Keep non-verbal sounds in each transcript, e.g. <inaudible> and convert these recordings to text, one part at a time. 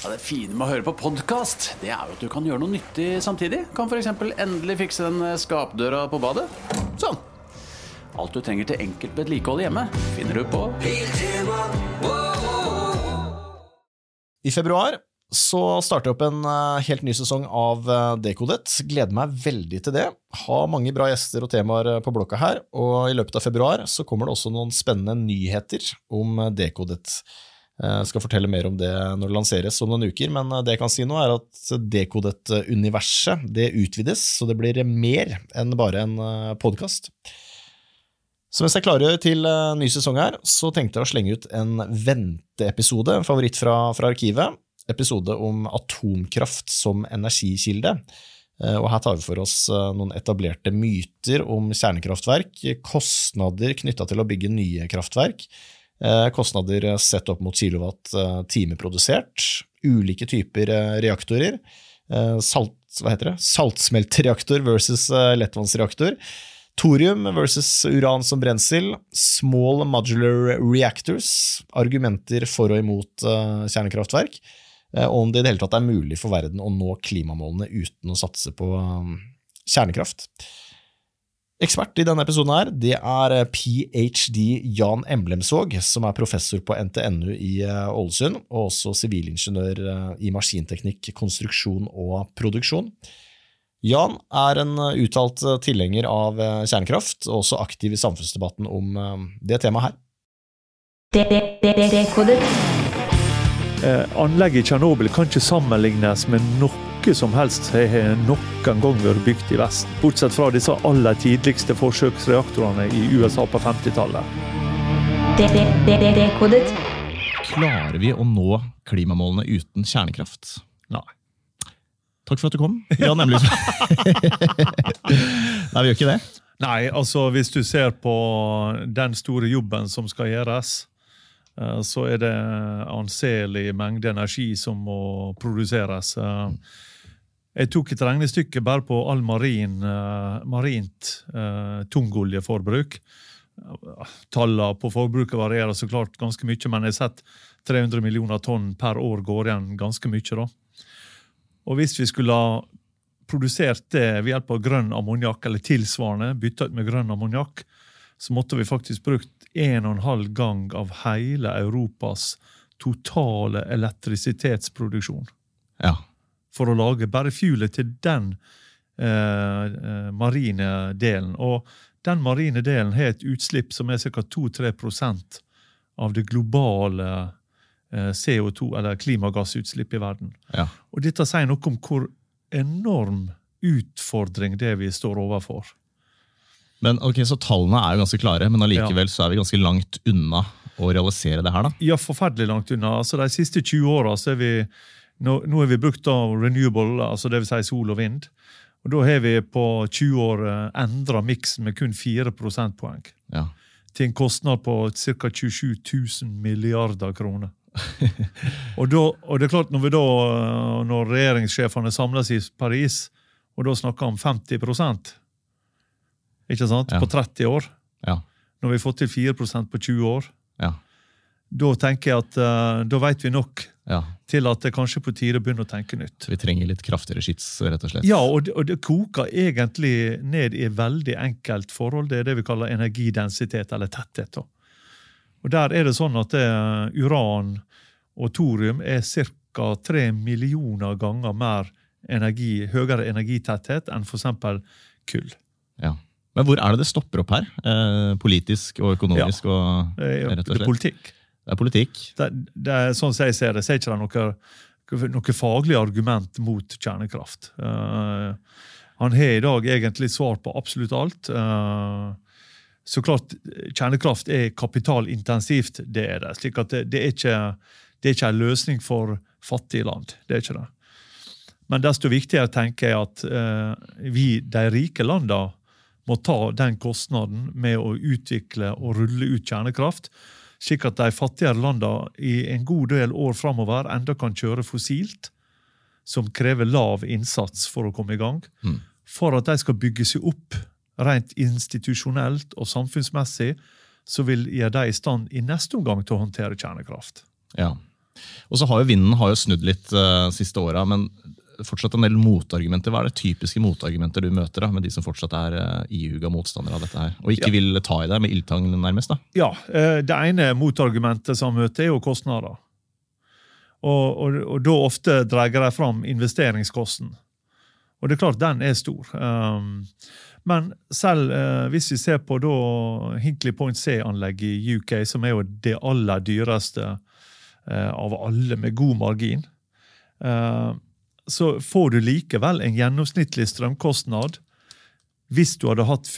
Ja, det fine med å høre på podkast, det er jo at du kan gjøre noe nyttig samtidig. Kan f.eks. endelig fikse den skapdøra på badet. Sånn. Alt du trenger til enkelt vedlikehold hjemme, finner du på I februar så starter jeg opp en eh, helt ny sesong av eh, Dekodet. Gleder meg veldig til det. Har mange bra gjester og temaer eh, på blokka her, og i løpet av februar så kommer det også noen spennende nyheter om Dekodet. Jeg skal fortelle mer om det når det lanseres om noen uker, men eh, det jeg kan si nå er at Dekodet-universet det utvides, så det blir mer enn bare en podkast. Så mens jeg klarer til eh, ny sesong her, så tenkte jeg å slenge ut en venteepisode, en favoritt fra, fra arkivet. Episode om atomkraft som energikilde. Eh, Og her tar vi for oss eh, noen etablerte myter om kjernekraftverk, kostnader knytta til å bygge nye kraftverk, eh, kostnader sett opp mot kilowatt eh, time produsert, ulike typer eh, reaktorer, eh, salt, hva heter det? saltsmeltreaktor versus eh, lettvannsreaktor, Thorium versus uran som brensel, small modular reactors, argumenter for og imot eh, kjernekraftverk, eh, og om det i det hele tatt er mulig for verden å nå klimamålene uten å satse på eh, kjernekraft. Ekspert i denne episoden her, det er eh, ph.d. Jan Emblemsvåg, som er professor på NTNU i eh, Ålesund, og også sivilingeniør eh, i maskinteknikk, konstruksjon og produksjon. Jan er en uttalt tilhenger av kjernekraft, og også aktiv i samfunnsdebatten om det temaet her. Eh, anlegget i Tsjernobyl kan ikke sammenlignes med noe som helst som har noen gang vært bygd i Vesten. Bortsett fra disse aller tidligste forsøksreaktorene i USA på 50-tallet. Klarer vi å nå klimamålene uten kjernekraft? Nei. Takk for at du kom, Ja, nemlig. <laughs> Nei, vi gjør ikke det. Nei, altså hvis du ser på den store jobben som skal gjøres, eh, så er det anselig mengde energi som må produseres. Jeg tok et regnestykke bare på all marin, eh, marint uh, tungoljeforbruk. Tallene på forbruket varierer så klart ganske mye, men jeg har sett 300 millioner tonn per år går igjen ganske mye. da. Og hvis vi skulle ha produsert det ved hjelp av grønn ammoniakk, eller tilsvarende, bytta ut med grønn ammoniakk, så måtte vi faktisk brukt en og en halv gang av hele Europas totale elektrisitetsproduksjon Ja. For å lage bare fuelet til den eh, eh, marine delen. Og den marine delen har et utslipp som er ca. 2-3% av det globale eh, CO2, eller klimagassutslippet i verden. ja. Og dette sier noe om hvor enorm utfordring det vi står overfor. Men ok, Så tallene er jo ganske klare, men allikevel så er vi ganske langt unna å realisere det her, da. Ja, forferdelig langt unna. Altså, De siste 20 åra er vi nå, nå har vi brukt da renewable, altså det vil si sol og vind. Og Da har vi på 20 år eh, endra miksen med kun 4 prosentpoeng. Ja. Til en kostnad på ca. 27 000 milliarder kroner. <laughs> og, da, og det er klart, når, vi da, eh, når regjeringssjefene samles i Paris, og da snakker om 50 ikke sant? Ja. på 30 år, Ja. når vi fått til 4% på 20 år, Ja. Da tenker jeg at uh, da vet vi nok ja. til at det kanskje er på tide å begynne å tenke nytt. Vi trenger litt kraftigere skyts, rett og slett. Ja, og det, og det koker egentlig ned i veldig enkelt forhold. Det er det vi kaller energidensitet, eller tetthet. Og Der er det sånn at det, uran og thorium er ca. tre millioner ganger mer energi, høyere energitetthet enn f.eks. kull. Ja. Men hvor er det det stopper opp her? Eh, politisk og økonomisk og Det er, rett og det er politikk. Det er politikk. Det, det er sånn som jeg ser det, så er ikke det noe, noe faglig argument mot kjernekraft. Uh, han har i dag egentlig svar på absolutt alt. Uh, så klart, kjernekraft er kapitalintensivt, det er det. slik at det, det, er ikke, en løsning for fattige land. Det er ikke det. Men desto viktigere tenker jeg at eh, vi, de rike landene, må ta den kostnaden med å utvikle og rulle ut kjernekraft, slik at de fattigere landene i en god del år framover enda kan kjøre fossilt, som krever lav innsats for å komme i gang, Mm. for at de skal bygge seg opp rent institusjonelt og samfunnsmessig, så vil gjøre de i stand i neste omgang til å håndtere kjernekraft. Ja. Og så har jo Vinden har jo snudd litt uh, siste åra, men fortsatt en del motargumenter. Hva er det typiske motargumenter du møter da, med de som fortsatt er uh, ihuga motstandere av dette her? Og ikke ja. vil ta i deg med ildtang, nærmest? da? Ja, uh, Det ene motargumentet som møter, er jo kostnader. Og, og, og da ofte dreier de fram investeringskosten. Og det er klart, den er stor. Um, men selv uh, hvis vi ser på da Hinkley Point C-anlegget i UK, som er jo det aller dyreste uh, av alle, med god margin, uh, så får du likevel en gjennomsnittlig strømkostnad hvis du hadde hatt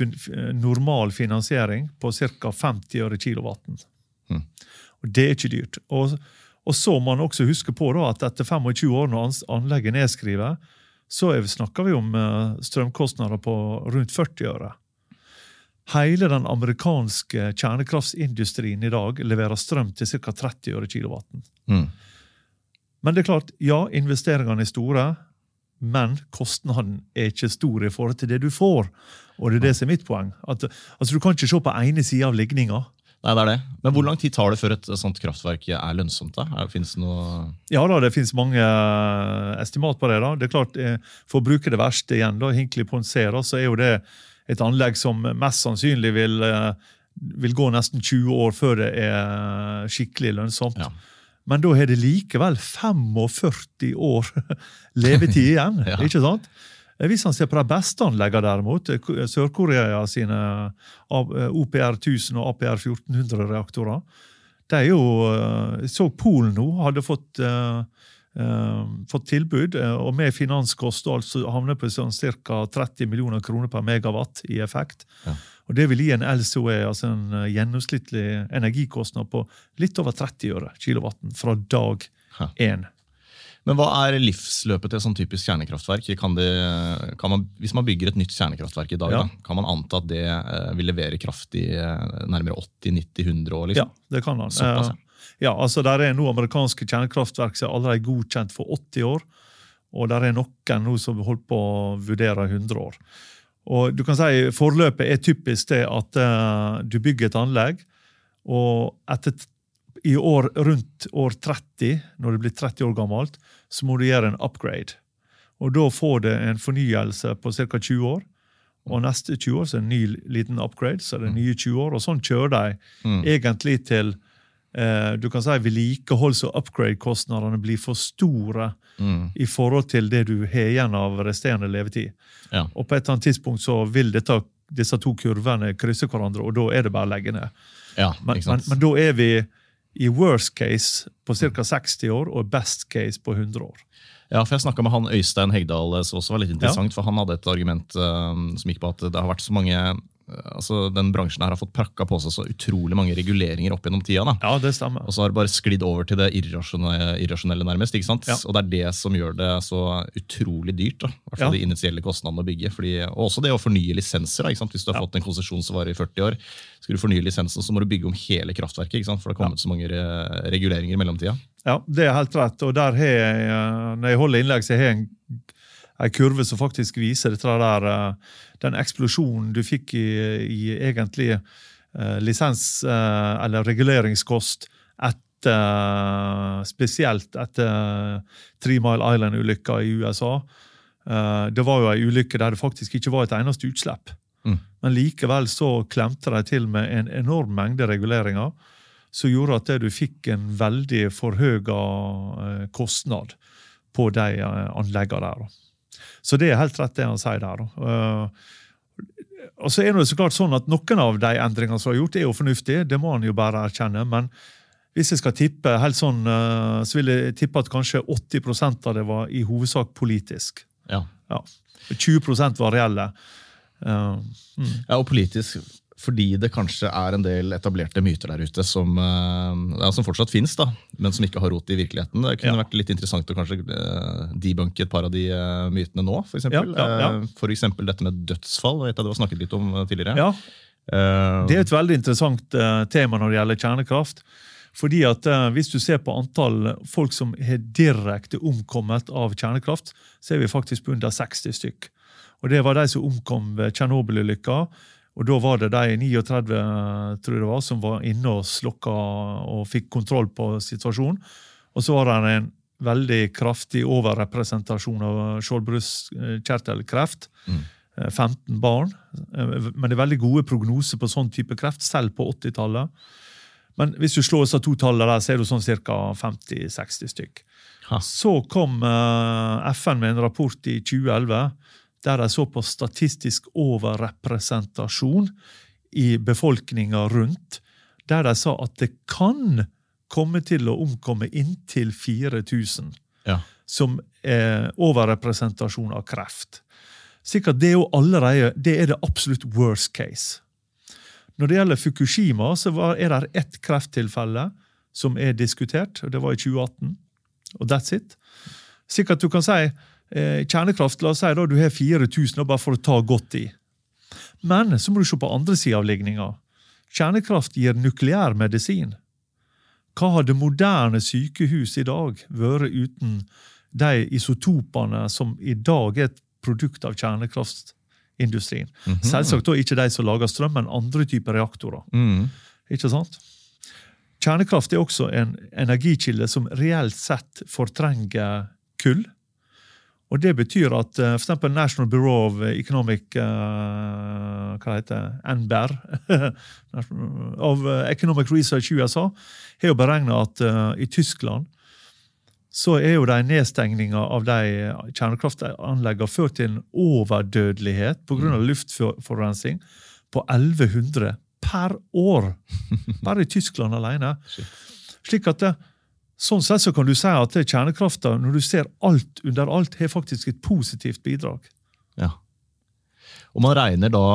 normal finansiering på ca. 50 øre kilowatten. Mm. Og Det er ikke dyrt. Og, og, så må man også huske på da, at etter 25 år, når anlegget nedskriver, så snakker vi om eh, strømkostnader på rundt 40 øre. Hele den amerikanske kjernekraftsindustrien i dag leverer strøm til ca. 30 øre kilowatten. Mm. Men det er klart, ja, investeringene er store, men kostnaden er ikke stor i forhold til det du får. Og det er det som er mitt poeng. At, altså, Du kan ikke se på ene sida av ligninga. Nei, det er det. Men hvor lang tid tar det før et sånt kraftverk er lønnsomt? da? Finnes noe... Ja, da, det finnes mange eh, estimat på det. da. Det er klart, eh, For å bruke det verste igjen, da, Hinkley Ponsera, så er jo det et anlegg som mest sannsynlig vil, eh, vil gå nesten 20 år før det er skikkelig lønnsomt. Ja. Men da har det likevel 45 år <laughs> levetid igjen. <laughs> ja. ikke sant? Eh, hvis han ser på de beste anleggene, derimot, eh, Sør-Korea sine eh, OPR 1000 og APR 1400-reaktorer det er jo, så Polen nå hadde fått, uh, uh, fått tilbud, og med finanskost altså havner på sånn ca. 30 millioner kroner per megawatt i effekt. Ja. Og Det vil gi en LCOE, altså en gjennomsnittlig energikostnad på litt over 30 øre kilowatten fra dag én. Men hva er livsløpet til sånn typisk kjernekraftverk? Kan det, kan man, hvis man bygger et nytt kjernekraftverk i dag, ja. da, kan man anta at det eh, vil levere kraft i eh, nærmere 80-90-100 år? Liksom? Ja, det kan man. Såpass, ja. ja, altså Der er noe amerikanske kjernekraftverk som er allerede godkjent for 80 år. Og der er noen nå som holder på å vurdere 100 år. Og du kan si Forløpet er typisk det at uh, du bygger et anlegg, og etter i år, rundt år 30, når det blir 30 år gammelt, så må du gjøre en upgrade. Og Da får det en fornyelse på ca. 20 år. Og neste 20 år så er det en ny liten upgrade, så er det nye 20 år. Og sånn kjører de mm. egentlig til du kan si vedlikeholds- og upgrade-kostnadene blir for store mm. i forhold til det du har igjen av resterende levetid. Ja. Og på et eller annet tidspunkt så vil dette, disse to kurvene krysse hverandre, og da er det bare å legge ned. Ja, men, men, men da er vi i worst case på ca. 60 år og best case på 100 år. Ja, for Jeg snakka med han Øystein Hegdal, som også var litt interessant. Ja. for Han hadde et argument um, som gikk på at det har vært så mange altså den bransjen her har fått prakka på seg så utrolig mange reguleringer opp gjennom tida. Da. Ja, det stemmer. Og så har det bare sklidd over til det irrasjonelle, irrasjonelle nærmest. ikke sant? Ja. Og det er det som gjør det så utrolig dyrt. da. Hvert ja. de initielle kostnadene å bygge. Fordi, og også det å fornye lisenser. da, ikke sant? Hvis du har ja. fått en konsesjon som varer i 40 år, skal du fornye lisensen, så må du bygge om hele kraftverket. ikke sant? For det har kommet så mange reguleringer i mellomtida. Ja, det er helt rett. Og der har jeg, eh, når jeg holder innlegg, så har jeg en ei kurve som faktisk viser der, eh, den eksplosjonen du fikk i, i egentlig uh, lisens- uh, eller reguleringskost etter Spesielt etter Three Mile Island-ulykka i USA. det var jo ei ulykke der det faktisk ikke var et eneste utslipp. Mm. Men likevel så klemte de til med en enorm mengde reguleringer som gjorde at du fikk en veldig forhøya kostnad på de anleggene der. Så det er helt rett, det han sier der. Uh, og så er det så klart sånn at Noen av de endringene som er gjort, er jo fornuftige. Det må han jo bare erkjenne. Men hvis jeg skal tippe helt sånn, uh, så vil jeg tippe at kanskje 80% av det var i hovedsak politisk. Ja. ja. 20% var reelle. Uh, mm. Ja, og politisk fordi det kanskje er en del etablerte myter der ute som, eh, ja, som fortsatt fins, men som ikke har rot i virkeligheten. Det kunne ja. vært litt interessant å kanskje uh, debunke et par av de uh, mytene nå. For eksempel, ja, for eksempel dette med dødsfall, vet jeg det var snakket litt om tidligere. Ja. det er et veldig interessant tema når det gjelder kjernekraft. Fordi at Hvis du ser på antall folk som har direkte omkommet av kjernekraft, så er vi faktisk på under 60 stykk. Og Det var de som omkom ved Tsjernobyl-ulykka. Og Da var det de 39 tror jeg det var, som var inne og slokka og fikk kontroll på situasjonen. Og så var det en veldig kraftig overrepresentasjon av skjoldbruskkjertelkreft. Mm. Eh, 15 barn. Eh, Men det er veldig gode prognoser på sånn type kreft, selv på 80-tallet. Men hvis du slår disse to tallene der, så er det sånn ca. 50-60 stykk. Ha. Så kom eh, FN med en rapport i 2011 der de så på statistisk overrepresentasjon i befolkninga rundt, der de sa at det kan komme til å omkomme inntil 4000 Ja. som er overrepresentasjon av kreft. Sikkert det er jo allerede det er det absolutt worst case. Når det gjelder Fukushima, så var, er det ett krefttilfelle som er diskutert, og det var i 2018. Og that's it. Sikkert du kan si kjernekraft, la oss si da du har 4000, og bare for å ta godt i. Men så må du se på andre sida av ligninga. Kjernekraft gir nukleær medisin. Hva hadde moderne sykehus i dag vært uten de isotopene som i dag er et produkt av kjernekraftindustrien? Selvsagt da ikke de som lager strøm, men andre typer reaktorer. Mm. Ikke sant? Kjernekraft er også en energikilde som reelt sett fortrenger kull. Og Det betyr at uh, for eksempel National Bureau of Economic uh, hva heter det, <laughs> NBER, of uh, Economic Research USA har jo beregna at uh, i Tyskland så er jo de nedstengninga av de kjernekraftanleggene ført til en overdødelighet pga. av luftforurensning på 1100 per år. <laughs> Bare i Tyskland alene. Slik at det, Sånn sett så kan du si at kjernekrafta, når du ser alt under alt, har faktisk et positivt bidrag. Ja. Og man regner da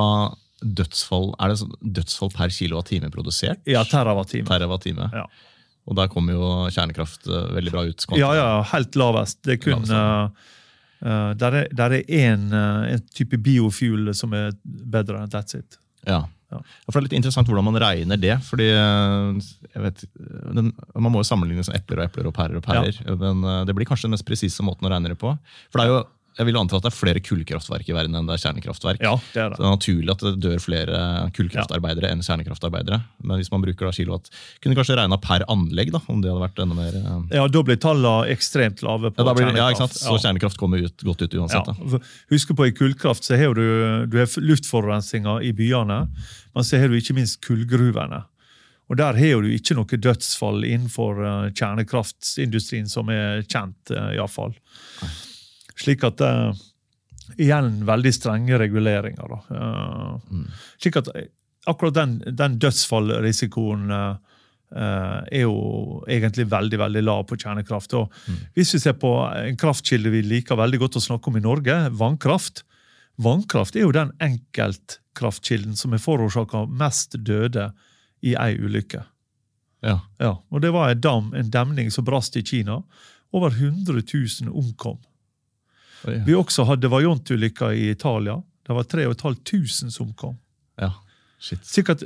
dødsfall Er det sånn dødsfall per kilowattime produsert? Ja, terawattime. Terawattime. Ja. Og der kommer jo kjernekraft eh, veldig bra ut. Ja, ja, helt lavest. Det er kun Lavest, uh, Der er, en, uh, type biofuel som er bedre. That's it. Ja. Ja. For det er litt interessant hvordan man regner det. fordi eh, jeg vet, den, Man må jo sammenligne som epler og epler og pærer og pærer. Men eh, det blir kanskje den mest presise måten å regne det på. For det er jo, jeg vil anta at det er flere kullkraftverk i verden enn det er kjernekraftverk. Ja, det er Så det. det er naturlig at det dør flere kullkraftarbeidere enn kjernekraftarbeidere. Men hvis man bruker da kilowatt Kunne kanskje regna per anlegg, da, om det hadde vært enda mer eh, Ja, Da blir tallene ekstremt lave. på ja, blir, kjernekraft. ja, ikke sant? Så kjernekraft kommer ut, godt ut uansett. Ja. Husk på i kullkraft så har du, du har luftforurensninga i byene, men så har du ikke minst kullgruvene. Og Der har du ikke noe dødsfall innenfor eh, kjernekraftindustrien som er kjent, uh, iallfall. Slik at uh, Igjen veldig strenge reguleringer. Eh, Slik at eh, akkurat den, den dødsfallrisikoen Uh, eh, er jo egentlig veldig veldig lav på kjernekraft. Og Hvis vi ser på en kraftkilde vi liker veldig godt å snakke om i Norge, vannkraft. Vannkraft er jo den enkeltkraftkilden som har forårsaka mest døde i ei ulykke. Ja. Ja, og Det var en, dam, en demning som brast i Kina. Over 100 000 omkom. Oi. Vi også hadde Vajont-ulykka i Italia. Det var 3500 som kom. ja. Shit. Sikkert,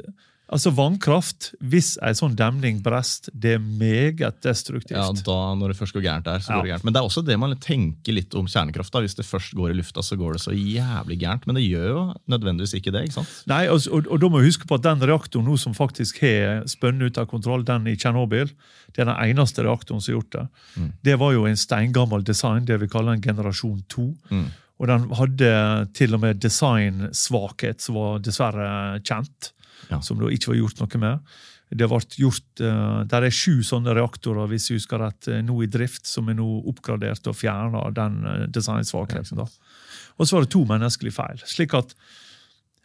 altså Vannkraft, hvis en sånn demning brest, det er meget destruktivt. Ja, da, Når det først går gærent der, så Ja. går det gærent. Men det er også det man tenker litt om kjernekraft. da. Hvis det først går i lufta, så går det så jævlig gærent. Men det gjør jo nødvendigvis ikke det. ikke sant? Nei, og, og, og da må vi huske på at Den reaktoren nå som faktisk har spunnet ut av kontroll, den i Tsjernobyl, det er den eneste reaktoren som har gjort det. Det var jo en steingammel design, det vi kaller en generasjon 2. Og den hadde til og med designsvakhet som var dessverre kjent. Ja. Som det ikke var gjort noe med. Det ble gjort, uh, Der er sju sånne reaktorer hvis jeg husker rett, eh, nå i drift, som er nå oppgradert og fjerna den uh, designsvakheten. Og så var det to menneskelige feil. slik at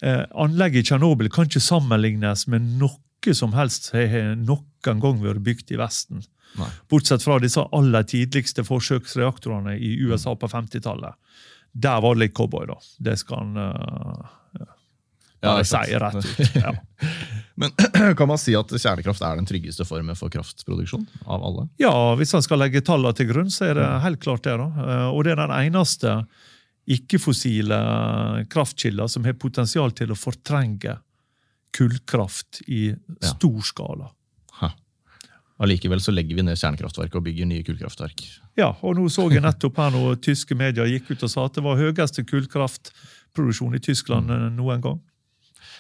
eh, Anlegget i Tsjernobyl kan ikke sammenlignes med noe som helst som har noen gang vært bygd i Vesten. Nei. Bortsett fra disse aller tidligste forsøksreaktorene i USA på 50-tallet. Der var det litt cowboy, da. Det skal han uh, bare ikke sant. rett ut. <laughs> Ja. Men <clears throat> kan man si at kjernekraft er den tryggeste formen for kraftproduksjon av alle? ja, hvis man skal legge tallene til grunn, så er det helt klart det. da. Eh, Og det er den eneste ikke-fossile kraftkilder som har potensial til å fortrenge kullkraft i Ja. stor skala. Ha. Allikevel så legger vi ned kjernekraftverk og bygger nye kullkraftverk. Ja, og nå så jeg nettopp her når tyske medier gikk ut og sa at det var høyeste kullkraftproduksjon i Tyskland eh, noen gang.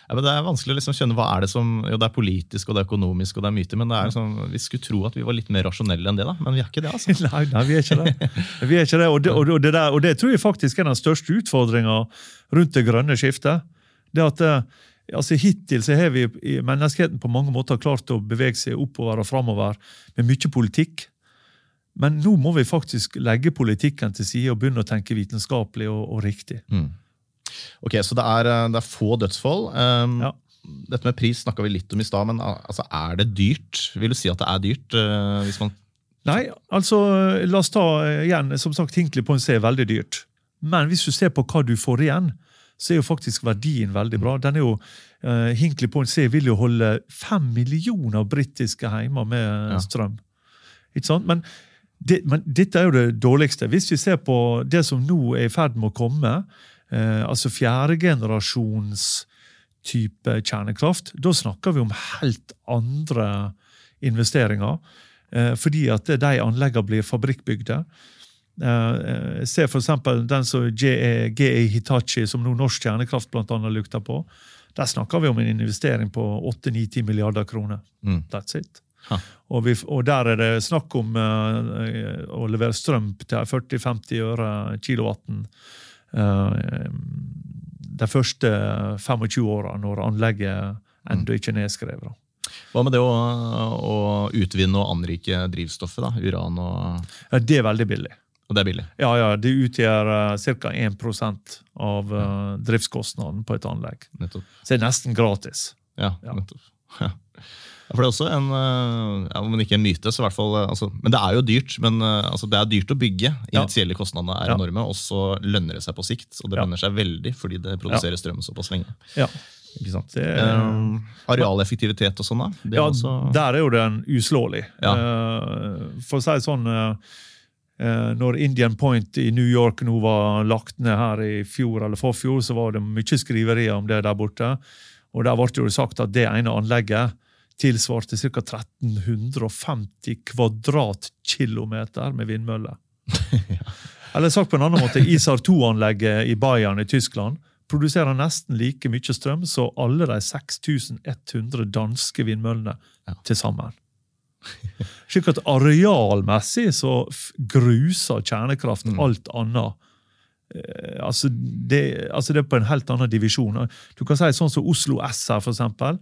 Ja, men det er vanskelig å liksom skjønne hva er det som Jo, det er politisk og det er økonomisk og det er myter, men det er liksom, vi skulle tro at vi var litt mer rasjonelle enn det, da. Men vi er ikke det, altså. <laughs> Nei, nei, vi er ikke det. Vi er ikke det. Og, det, og, det der, og det tror jeg faktisk er den største utfordringa rundt det grønne skiftet. Det at eh, altså Hittil så har vi i menneskeheten på mange måter klart å bevege seg oppover og framover med mye politikk. Men nå må vi faktisk legge politikken til side og begynne å tenke vitenskapelig og, og riktig. Mm. Ok, Så det er, eh, det er få dødsfall. Um, Ja. Dette med pris snakka vi litt om i stad, men altså, er det dyrt? Vil du si at det er dyrt? uh, hvis man Nei, altså, la oss ta eh, igjen, som sagt, Hinkley Point C er veldig dyrt. Men hvis du ser på hva du får igjen, så er jo faktisk verdien veldig bra. Den er jo, uh, Hinkley Point C vil jo holde fem millioner britiske heimer med Ja. strøm. Ikke sant? Men, det, men dette er jo det dårligste. Hvis vi ser på det som nå er i ferd med å komme, eh, altså fjerdegenerasjons type kjernekraft, da snakker vi om helt andre investeringer. Eh, fordi at de anleggene blir fabrikkbygde. Eh, Se f.eks. den som GE, GE Hitachi, som nå Norsk Kjernekraft blant annet lukter på. Der snakker vi om en investering på 8-9-10 milliarder kroner. Mm. That's it. Og, vi, og der er det snakk om eh, å levere strøm til 40-50 øre kilowatten eh, de første 25 åra, når anlegget ennå ikke er nedskrevet. Hva med det å, å utvinne og anrike drivstoffet? da, Uran og, Ja, det er veldig billig. og det er billig? Ja, ja, Det utgjør uh, ca. 1 av eh, driftskostnaden på et anlegg. Nettopp. Så det er nesten gratis. Ja, Ja. nettopp. <laughs> Ja. Ja, for det er også en, uh, ja, Om ikke en myte, så i hvert fall uh, altså, Men det er jo dyrt. men uh, altså, Det er dyrt å bygge. Ja. Initielle kostnadene er Ja. enorme, og så lønner det seg på sikt. Og det Ja. lønner seg veldig fordi det produserer strøm såpass lenge. Ja, Ikke sant? Det Um, arealeffektivitet og sånn, da? Det ja også, Der er jo den uslåelig. Ja. Eh, for å si det sånn uh, eh, Når Indian Point i New York nå var lagt ned her i fjor eller forfjor, så var det mye skriverier om det der borte. Og der ble det jo sagt at det ene anlegget tilsvarte ca. 1350 kvadratkilometer med vindmøller. <laughs> Eller sagt på en annen måte, ISAR 2-anlegget i Bayern i Tyskland produserer nesten like mye strøm som alle de 6100 danske vindmøllene Ja. til sammen. Slik at arealmessig så gruser kjernekraft Mm. alt annet. Eh, altså, det, altså det er på en helt annen divisjon. Du kan si sånn som Oslo S her, for eksempel.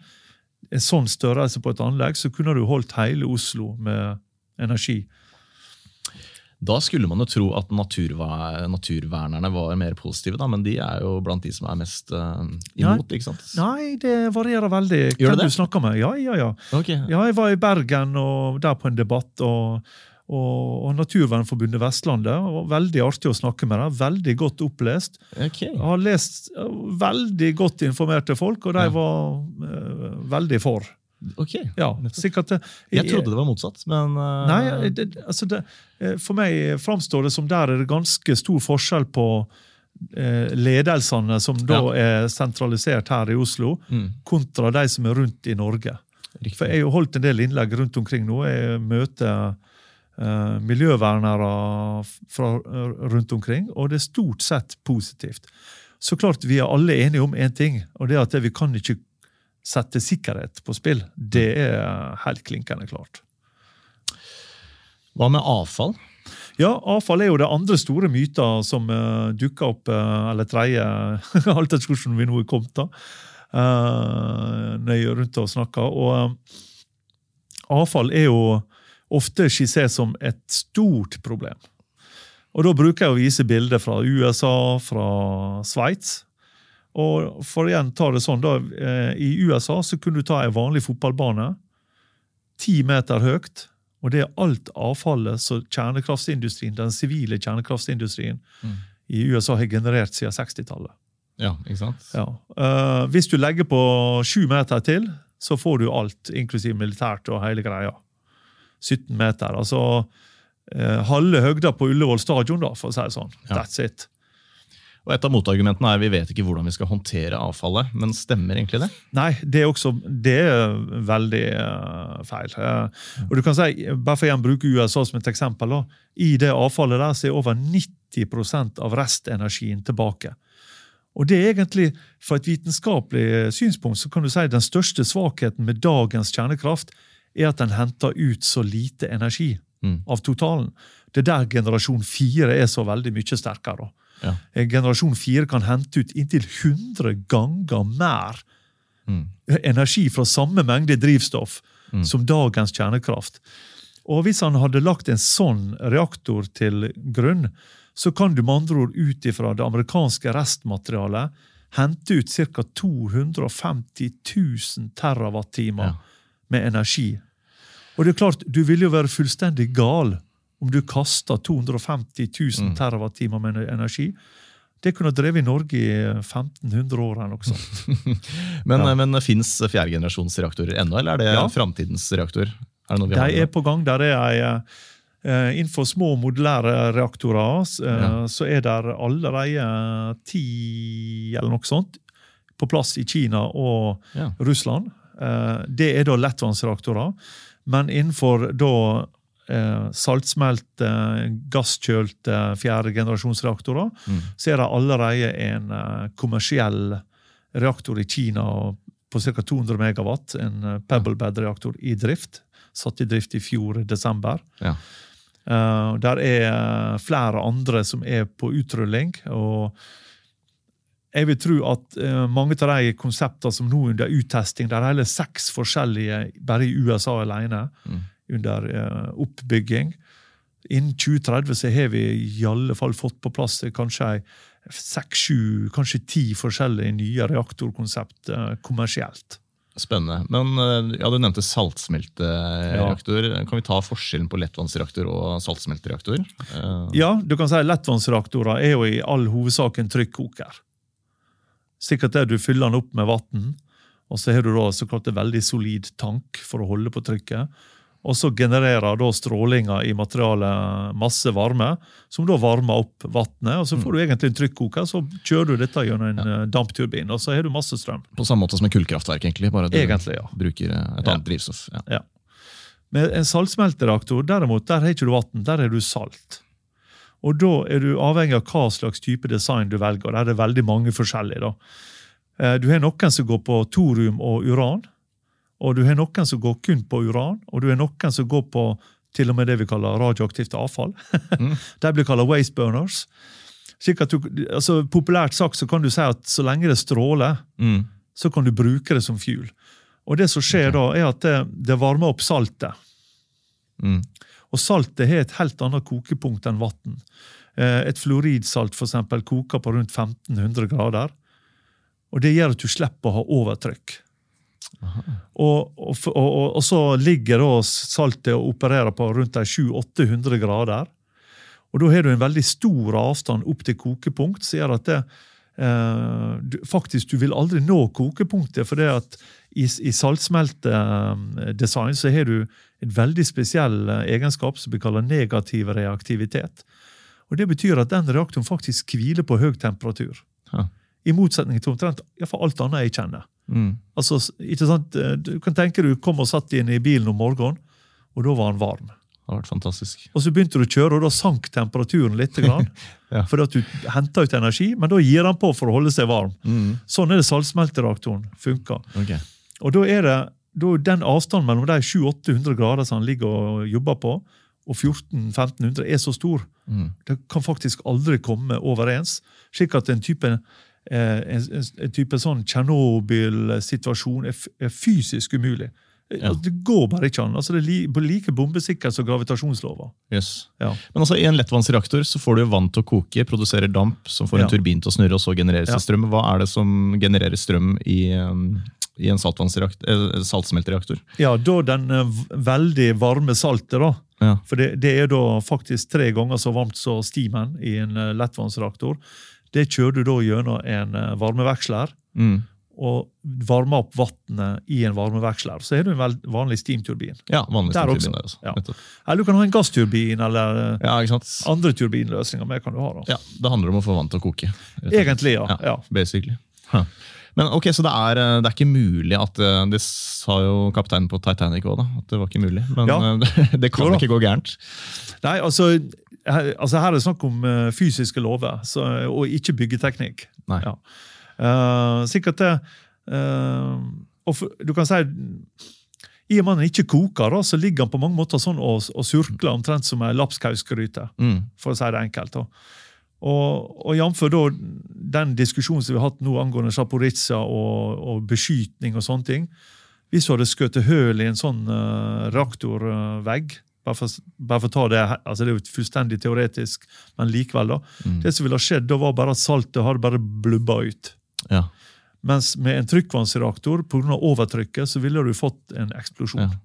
En sånn størrelse på et anlegg, så kunne du holdt hele Oslo med energi. Da skulle man jo tro at naturvernerne var mer positive, da, men de er jo blant de som er mest uh, imot. ikke sant? Nei, det varierer veldig. Gjør Hvem det du snakker med. Ja, ja, ja. Ok. Ja, jeg var i Bergen og der på en debatt, og, og, og Naturvernforbundet Vestlandet. og Veldig artig å snakke med dem. Veldig godt opplest. Okay. Jeg har lest eh, veldig godt informerte folk, og de Ja. var uh, veldig for. ok. Ja, sikkert jeg, Jeg trodde det var motsatt, men uh, Nei, det, altså det, eh, For meg framstår det som der er det ganske stor forskjell på eh, ledelsene som da er sentralisert her i Oslo, mm, kontra de som er rundt i Norge. riktig. For Jeg har holdt en del innlegg rundt omkring nå. Jeg møter eh, miljøvernere fra eh, rundt omkring, og det er stort sett positivt. Så klart Vi er alle enige om én ting, og det er at vi kan ikke sette sikkerhet på spill. Det er helt klinkende klart. Hva med avfall? Ja, avfall er jo det andre store myter som uh, dukker opp, uh, eller tredje, <laughs> alt etter hvordan vi nå er kommet, da. Uh, nøye rundt og snakker. Og uh, avfall er jo ofte skissert som et stort problem. Og da bruker jeg å vise bilder fra USA, fra Sveits. Og for igjen ta det sånn, da, eh, I USA så kunne du ta en vanlig fotballbane, ti meter høyt, og det er alt avfallet som kjernekraftindustrien, den sivile kjernekraftindustrien Mm. i USA har generert siden 60-tallet. Ja, ikke sant? Ja. Uh, hvis du legger på sju meter til, så får du alt, inklusiv militært og hele greia. 17 meter. Altså eh, halve høgda på Ullevål stadion, da, for å si det sånn. Ja. That's it. Og Et av motargumentene er vi vet ikke hvordan vi skal håndtere avfallet. Men stemmer egentlig det? Nei, det er også det er veldig eh, feil. Eh, og du kan si, bare for å bruke USA som et eksempel, da, I det avfallet der så er over 90% av restenergien tilbake. Og det er egentlig, Fra et vitenskapelig synspunkt så kan du si den største svakheten med dagens kjernekraft er at den henter ut så lite energi Mm. av totalen. Det er der generasjon fire er så veldig mye sterkere. Ja. Generasjon fire kan hente ut inntil 100 ganger mer Mm. energi fra samme mengde drivstoff Mm. som dagens kjernekraft. Og Hvis han hadde lagt en sånn reaktor til grunn, så kan du med andre ord ut ifra det amerikanske restmaterialet hente ut ca. 250 000 terawattimer Ja. Med energi. Og det er klart, Du vil jo være fullstendig gal om du kaster 250 000 Mm. terawattimer med energi. Det kunne drevet i Norge i 1500 år eller noe sånt. <laughs> Men, Ja. men fins fjerdegenerasjonsreaktorer ennå, eller er det Ja. framtidens reaktor? Er det De er på gang. Der er ei eh, Innenfor små modulære reaktorer eh, Ja. så er det allerede ti eller noe sånt på plass i Kina og Ja. Russland. Eh, Det er da lettvannsreaktorer. Men innenfor da eh, saltsmelte, gasskjølte fjerdegenerasjonsreaktorer, Mm. så er det allerede en eh, kommersiell reaktor i Kina på ca. 200 megawatt. En Pebblebed-reaktor i drift. Satt i drift i fjor i desember. Ja. Der er flere andre som er på utrulling. og jeg vil tro at eh, mange av de konseptene som nå er under uttesting, det er hele seks forskjellige bare i USA alene Mm. under uh, oppbygging. Innen 2030 så har vi i alle fall fått på plass eh, kanskje seks, sju, kanskje ti forskjellige nye reaktorkonsept uh, kommersielt. Spennende. Men ja, Du nevnte saltsmeltereaktor. Kan vi ta forskjellen på lettvannsreaktor og saltsmeltereaktor? Ja, du kan si lettvannsreaktorer er jo i all hovedsak en trykkoker. Sikkert der du fyller den opp med vann, og så har du da så klart en veldig solid tank for å holde på trykket. Og så genererer da strålinga i materialet masse varme, som da varmer opp vannet. Og så får du egentlig en trykkoker, så kjører du dette gjennom en ja. dampturbin, og så har du masse strøm. På samme måte som en kullkraftverk, egentlig. Bare du Egentlig, ja. bruker et et Ja. annet drivstoff. Ja. Med en saltsmeltereaktor derimot, der har ikke du vann, der har du salt. Og da er du avhengig av hva slags type design du velger. Der er det veldig mange forskjellige. da. Eh, Du har noen som går på thorium og uran, og du har noen som går kun på uran, og du har noen som går på til og med det vi kaller radioaktivt avfall. Mm. <laughs> De blir kalt waste burners. Du, altså Populært sagt så kan du si at så lenge det stråler, Mm. så kan du bruke det som fuel. Og det som skjer da, er at det, det varmer opp saltet. Mm. Og saltet har et helt annet kokepunkt enn vann. Eh, Et fluoridsalt for eksempel, koker på rundt 1500 grader. Og Det gjør at du slipper å ha overtrykk. Og, og, og, og, så ligger da saltet og opererer på rundt de 700-800 grader. Og Da har du en veldig stor avstand opp til kokepunkt, som gjør at det, eh, du, faktisk du vil aldri nå kokepunktet. for det at i, i saltsmeltedesign så har du en veldig spesiell eh, egenskap som blir kaller negativ reaktivitet. Og Det betyr at den reaktoren faktisk hviler på høy temperatur. Ja. I motsetning til omtrent alt annet jeg kjenner. Mm. Altså, ikke sant? eh, Du kan tenke du kom og satt inn i bilen om morgenen, og da var den varm. Det har vært fantastisk. Og så begynte du å kjøre, og da sank temperaturen litt. <laughs> Ja. Fordi at du henta ut energi, men da gir den på for å holde seg varm. Mm. Sånn er det saltsmeltereaktoren funker. Okay. Og da er det den avstanden mellom de 700-800 grader som han ligger og jobber på, og 1400-1500 er så stor. Mm. Det kan faktisk aldri komme overens. Slik at en type, eh, en, en, en type sånn Tsjernobyl-situasjon er, er fysisk umulig. Ja. Altså, Det går bare ikke an. Altså, det er like bombesikkert som gravitasjonslova. Yes. Ja. Men altså, I en lettvannsreaktor så får du vann til å koke, produserer damp, som får en Ja. turbin til å snurre, og så genereres det strøm. Hva er det som genererer strøm i, um, i en eh, saltsmeltereaktor? Ja, da den eh, veldig varme saltet, da. Ja. For det, det er da faktisk tre ganger så varmt som stimen i en eh, lettvannsreaktor. Det kjører du da gjennom en varmeveksler, Mm. Og varmer opp vannet i en varmeveksler. Så har du en vanlig steamturbin. Ja, vanlig Der steamturbin også. der også. Ja. Eller du kan ha en gassturbin, eller eh, Ja, andre turbinløsninger. Mer kan du ha da. Ja, Det handler om å få vann til å koke. Egentlig, ja. Ja, basically. Huh. Men ok, Så det er, eh, det er ikke mulig at eh, Det sa jo kapteinen på Titanic òg, at det var ikke mulig. Men Ja. <laughs> det, kan Jo ikke gå gærent. Nei, altså, her, altså her er det snakk om fysiske lover, så, og ikke byggeteknikk. Nei. Ja. Eh, sikkert det Uh, og Du kan si I og med han ikke koker, så ligger han på mange måter sånn og, og surkler omtrent som ei lapskausgryte, Mm. for å si det enkelt. da. Og, og jf. den diskusjonen som vi har hatt nå angående Zaporizjzja og, og beskytning og sånne ting Hvis du hadde skutt høl i en sånn uh, reaktorvegg bare for, bare for å ta det, altså det er jo fullstendig teoretisk, men likevel. da. Mm. Det som ville skjedd, da var bare at saltet hadde bare blubba ut. Ja. Mens med en trykkvannsreaktor, pga. overtrykket, så ville du fått en eksplosjon. Ja.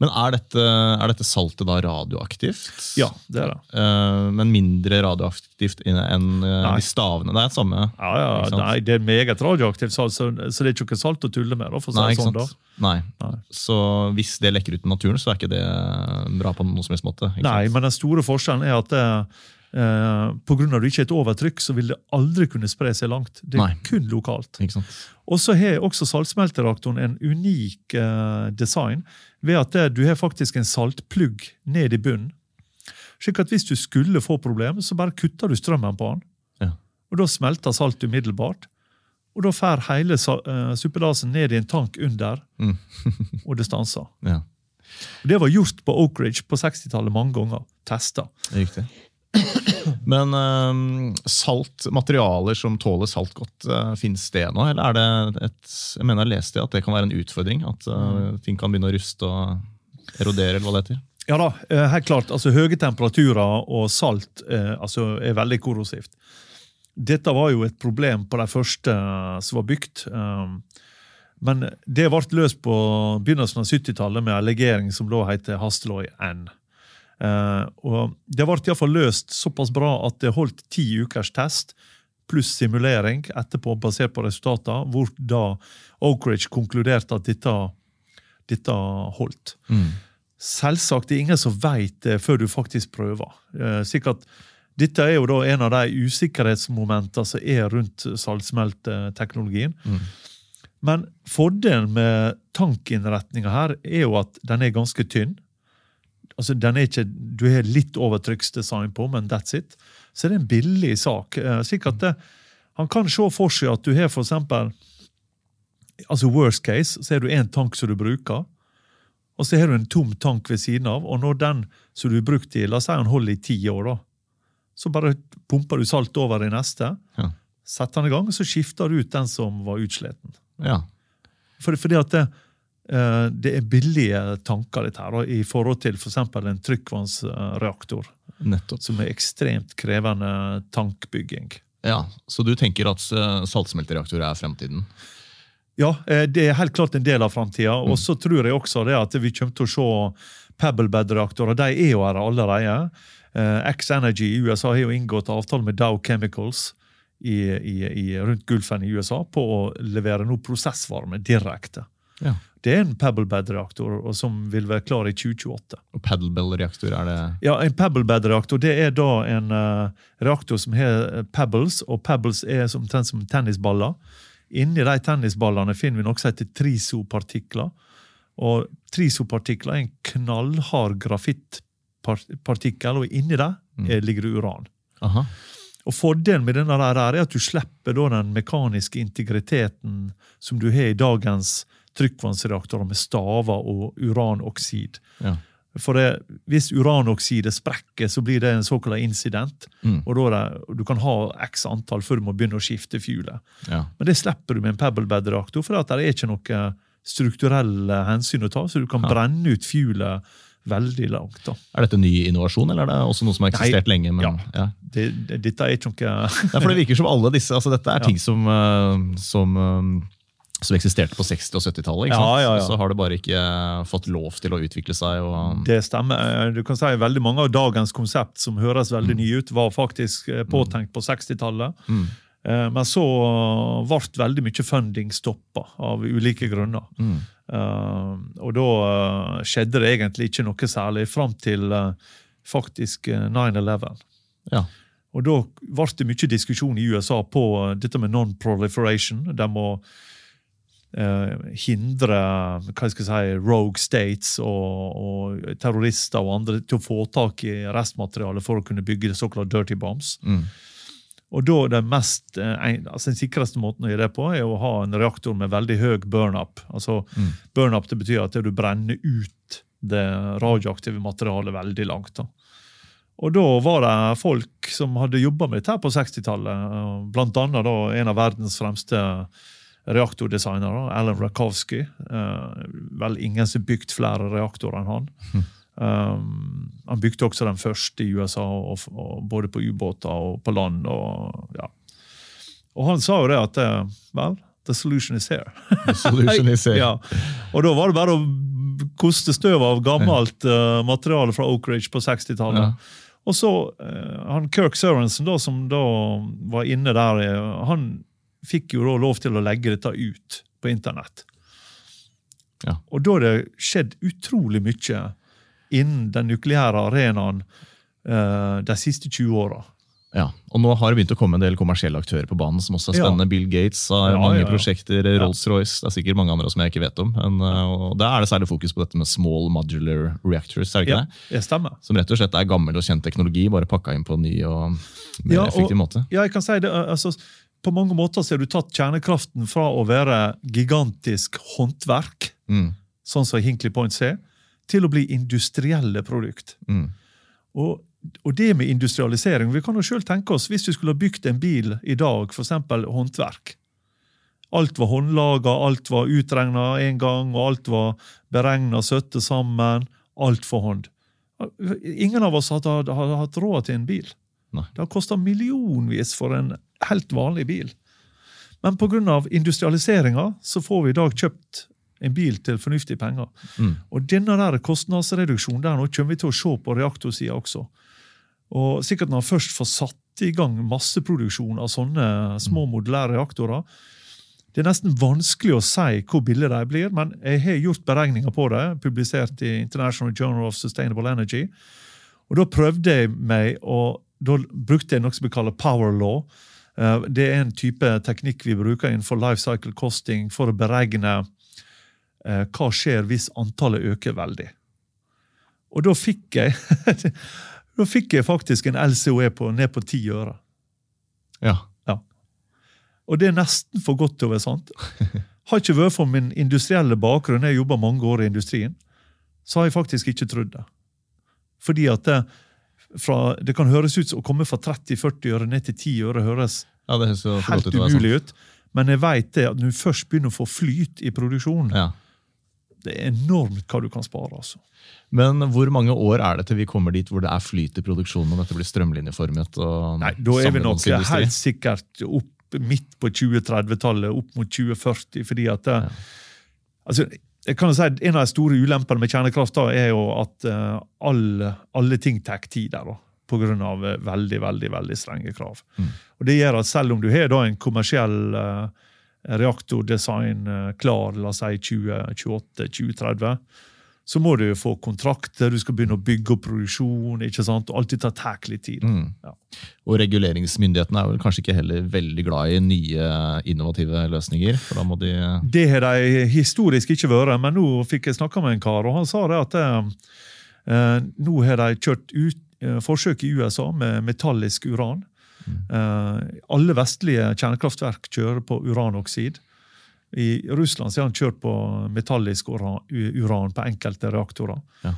Men er dette, er dette saltet da radioaktivt? Ja, det er det. Eh, men mindre radioaktivt enn Nei. de stavene? Det er samme? Ja, ja, nei, Det er meget radioaktivt salt, så, så det er ikke noe salt å tulle med. Da, for å si Nei, sånn, sant? Nei. Nei. Så hvis det lekker ut i naturen, så er ikke det bra på noen som helst måte? Nei, sant? men den store forskjellen er at det, eh, på grunn av at det ikke er et overtrykk, så vil det aldri kunne spre seg langt. Det er Nei. kun lokalt. Og så har også saltsmeltereaktoren en unik uh, design ved at det, du har faktisk en saltplugg ned i bunnen. Slik at hvis du skulle få problemer, så bare kutter du strømmen på den. Ja. Og da smelter saltet umiddelbart. Og da fer hele eh, suppedasen ned i en tank under, Mm. <laughs> og det stanser. Ja, Og Det var gjort på Oak Ridge på 60-tallet mange ganger. Testa. riktig. Men eh, salt, materialer som tåler salt godt, uh, finnes det nå? Eller er det et Jeg mener jeg leste at det kan være en utfordring? At eh, ting kan begynne å ruste og erodere, eller hva det heter? Ja da, eh, helt klart. altså Høye temperaturer og salt eh, altså, er veldig korrosivt. Dette var jo et problem på de første eh, som var bygd. Men det ble løst på begynnelsen av 70-tallet med en legering som da heter Hasteløy N. Eh, og Det ble i hvert fall løst såpass bra at det holdt ti ukers test pluss simulering etterpå, basert på resultatene, hvor da Oak Ridge konkluderte at dette, dette holdt. Selvsagt det er ingen som vet det før du faktisk prøver. Eh, sikkert, dette er jo da en av de usikkerhetsmomentene som er rundt saltsmelteteknologien. Men fordelen med tankinnretninga her er jo at den er ganske tynn. Altså, den er ikke, Du har litt overtrykksdesign på, men that's it. Så det er en billig sak. slik at det, Han kan se for seg at du har for eksempel altså Worst case, så har du én tank som du bruker. Og så har du en tom tank ved siden av, og når den som du har brukt i, la oss si han holder i ti år, da, så bare pumper du salt over i neste, Ja. setter den i gang, så skifter du ut den som var utsliten. ja. For, fordi at det, eh, det er billige tanker dette her, i forhold til f.eks. en trykkvannsreaktor, Nettopp. som er ekstremt krevende tankbygging. Ja, Så du tenker at uh, saltsmeltereaktorer er fremtiden? Ja, eh, det er helt klart en del av framtida. Og så tror jeg også det at vi kommer til å se Pebblebed-reaktorer. De er jo her allerede. Eh, X-Energy i USA har jo inngått avtale med Dow Chemicals i, i, i, rundt Gulfen i USA på å levere noe prosessvarme direkte. Ja. Det er en Pebblebed-reaktor som vil være klar i 2028. Og Pebblebed-reaktor er det Ja, En Pebblebed-reaktor det er da en uh, reaktor som har eh, pebbles, og pebbles er som, som tennisballer. Inni de tennisballene finner vi noe som heter trisopartikler. Og trisopartikler er en knallhard grafittpartikkel, og inni det mm. ligger det uran. Aha. Og Fordelen med denne der er at du slipper den mekaniske integriteten som du har i dagens trykkvannsreaktorer med staver og uranoksid. Ja. For det, Hvis uranoksidet sprekker, så blir det en såkalt incident. Mm. og da det, Du kan ha x antall før du må begynne å skifte fuelet. Ja. Men det slipper du med en pebblebed-reaktor, for det er ikke noe strukturelle hensyn å ta. Så du kan brenne ut fuelet veldig langt. da. Er dette ny innovasjon, eller er det også noe som har eksistert Nei, lenge? Men, ja. ja. Det, det, dette er ikke noe Ja, for det virker som alle disse altså Dette er <laughs> Ja. ting som, eh, som, eh, som eksisterte på 60- og 70-tallet. Ja, ja, ja. Så har det bare ikke eh, fått lov til å utvikle seg. Og, Det stemmer. Du kan si Veldig mange av dagens konsept som høres veldig nye ut, var faktisk eh, påtenkt på 60-tallet. Mm. Eh, Men så ble veldig mye funding stoppa av ulike grunner. Mm. Eh, og da eh, skjedde det egentlig ikke noe særlig fram til eh, faktisk eh, 9-11. ja. Og da ble det mye diskusjon i USA på dette med non-proliferation. De må eh, hindre hva skal jeg si, rogue states og, og, terrorister og andre til å få tak i restmaterialet for å kunne bygge såkalt dirty bombs. Mm. Og da det mest, eh, altså Den sikreste måten å gjøre det på, er å ha en reaktor med veldig høy burn-up. Altså, Mm. Burn-up det betyr at du brenner ut det radioaktive materialet veldig langt. da. Og da var det folk som hadde jobba med dette på 60-tallet. Blant annet en av verdens fremste reaktordesignere, Alan Rakowski. Eh, vel ingen som bygd flere reaktorer enn han. Um, han bygde også den første i USA, og, og både på ubåter og på land. Og, ja. og han sa jo det at eh, Vel, the solution is here. The solution is here. <laughs> Ja. Og da var det bare å koste støv av gammelt uh, materiale fra Oak Ridge på 60-tallet. Ja. Og så uh, han Kirk Sørensen, da, som da var inne der, han fikk jo lov til å legge dette ut på internett. Ja. Og da har det skjedd utrolig mye innen den nukleære arenaen uh, de siste 20 åra. Ja, og nå har det begynt å komme en del kommersielle aktører på banen som også er Ja. spennende. Bill Gates har Ja, mange ja, ja. prosjekter, Rolls-Royce, det er sikkert mange andre som jeg ikke vet om. Men, uh, og Da er det særlig fokus på dette med small modular reactors, er det ikke Ja, det? det stemmer. Som rett og slett er gammel og kjent teknologi, bare pakka inn på en ny og mer Ja, og- effektiv måte. Ja, jeg kan si det, altså, På mange måter så har du tatt kjernekraften fra å være gigantisk håndverk, Mm, sånn som Hinkley Point C, til å bli industrielle produkt. mm, Og, og det med industrialisering Vi kan jo selv tenke oss hvis vi skulle ha bygd en bil i dag, f.eks. håndverk. Alt var håndlaga, alt var utregna en gang, og alt var beregna søtte sammen. Alt for hånd. Ingen av oss hadde hatt råd til en bil. Nei. Det har kosta millionvis for en helt vanlig bil. Men pga. industrialiseringa så får vi i dag kjøpt en bil til fornuftige penger. mm. Og denne der kostnadsreduksjonen der nå kommer vi til å se på reaktorsida også. Og sikkert når man først får satt i gang masseproduksjon av sånne små modulære reaktorer Det er nesten vanskelig å si hvor billige de blir, men jeg har gjort beregninger på det, publisert i International Journal of Sustainable Energy. Og Da prøvde jeg meg, og da brukte jeg noe som vi kaller power law. Eh, Det er en type teknikk vi bruker innenfor life cycle costing for å beregne eh, hva skjer hvis antallet øker veldig. Og da fikk jeg <laughs> da fikk jeg faktisk en LCOE på, ned på ti øre. Ja. Og det er nesten for godt til å være sant. Har ikke vært for min industrielle bakgrunn, jeg jobba mange år i industrien, så har jeg faktisk ikke trodd det. Fordi at det, fra, det kan høres ut som å komme fra 30-40 øre ned til 10 øre høres ja, helt umulig ut. Men jeg vet det at når du først begynner å få flyt i produksjonen, Ja. det er enormt hva du kan spare. altså. Men hvor mange år er det til vi kommer dit hvor det er flyt i produksjonen og dette blir strømlinjeformet? og Nei, Da er vi nok helt sikkert opp midt på 2030-tallet, opp mot 2040. fordi at det, altså, jeg kan jo si at En av de store ulempene med kjernekraft da, er jo at eh, alle, alle ting tar tid der. da, Pga. Uh, veldig veldig, veldig strenge krav. Mm. Og Det gjør at selv om du har da en kommersiell eh, reaktordesign eh, klar, la oss si 2028-2030, så må du jo få kontrakter, du skal begynne å bygge opp produksjon. ikke sant? Alltid dette tar litt tid. Mm. Ja. Og reguleringsmyndighetene er vel kanskje ikke heller veldig glad i nye innovative løsninger? for da må de... Det har de historisk ikke vært, men nå fikk jeg snakka med en kar, og han sa det at eh, nå har de kjørt ut eh, forsøk i USA med metallisk uran. Eh, alle vestlige kjernekraftverk kjører på uranoksid. I Russland så har han kjørt på metallisk uran, på enkelte reaktorer. Ja.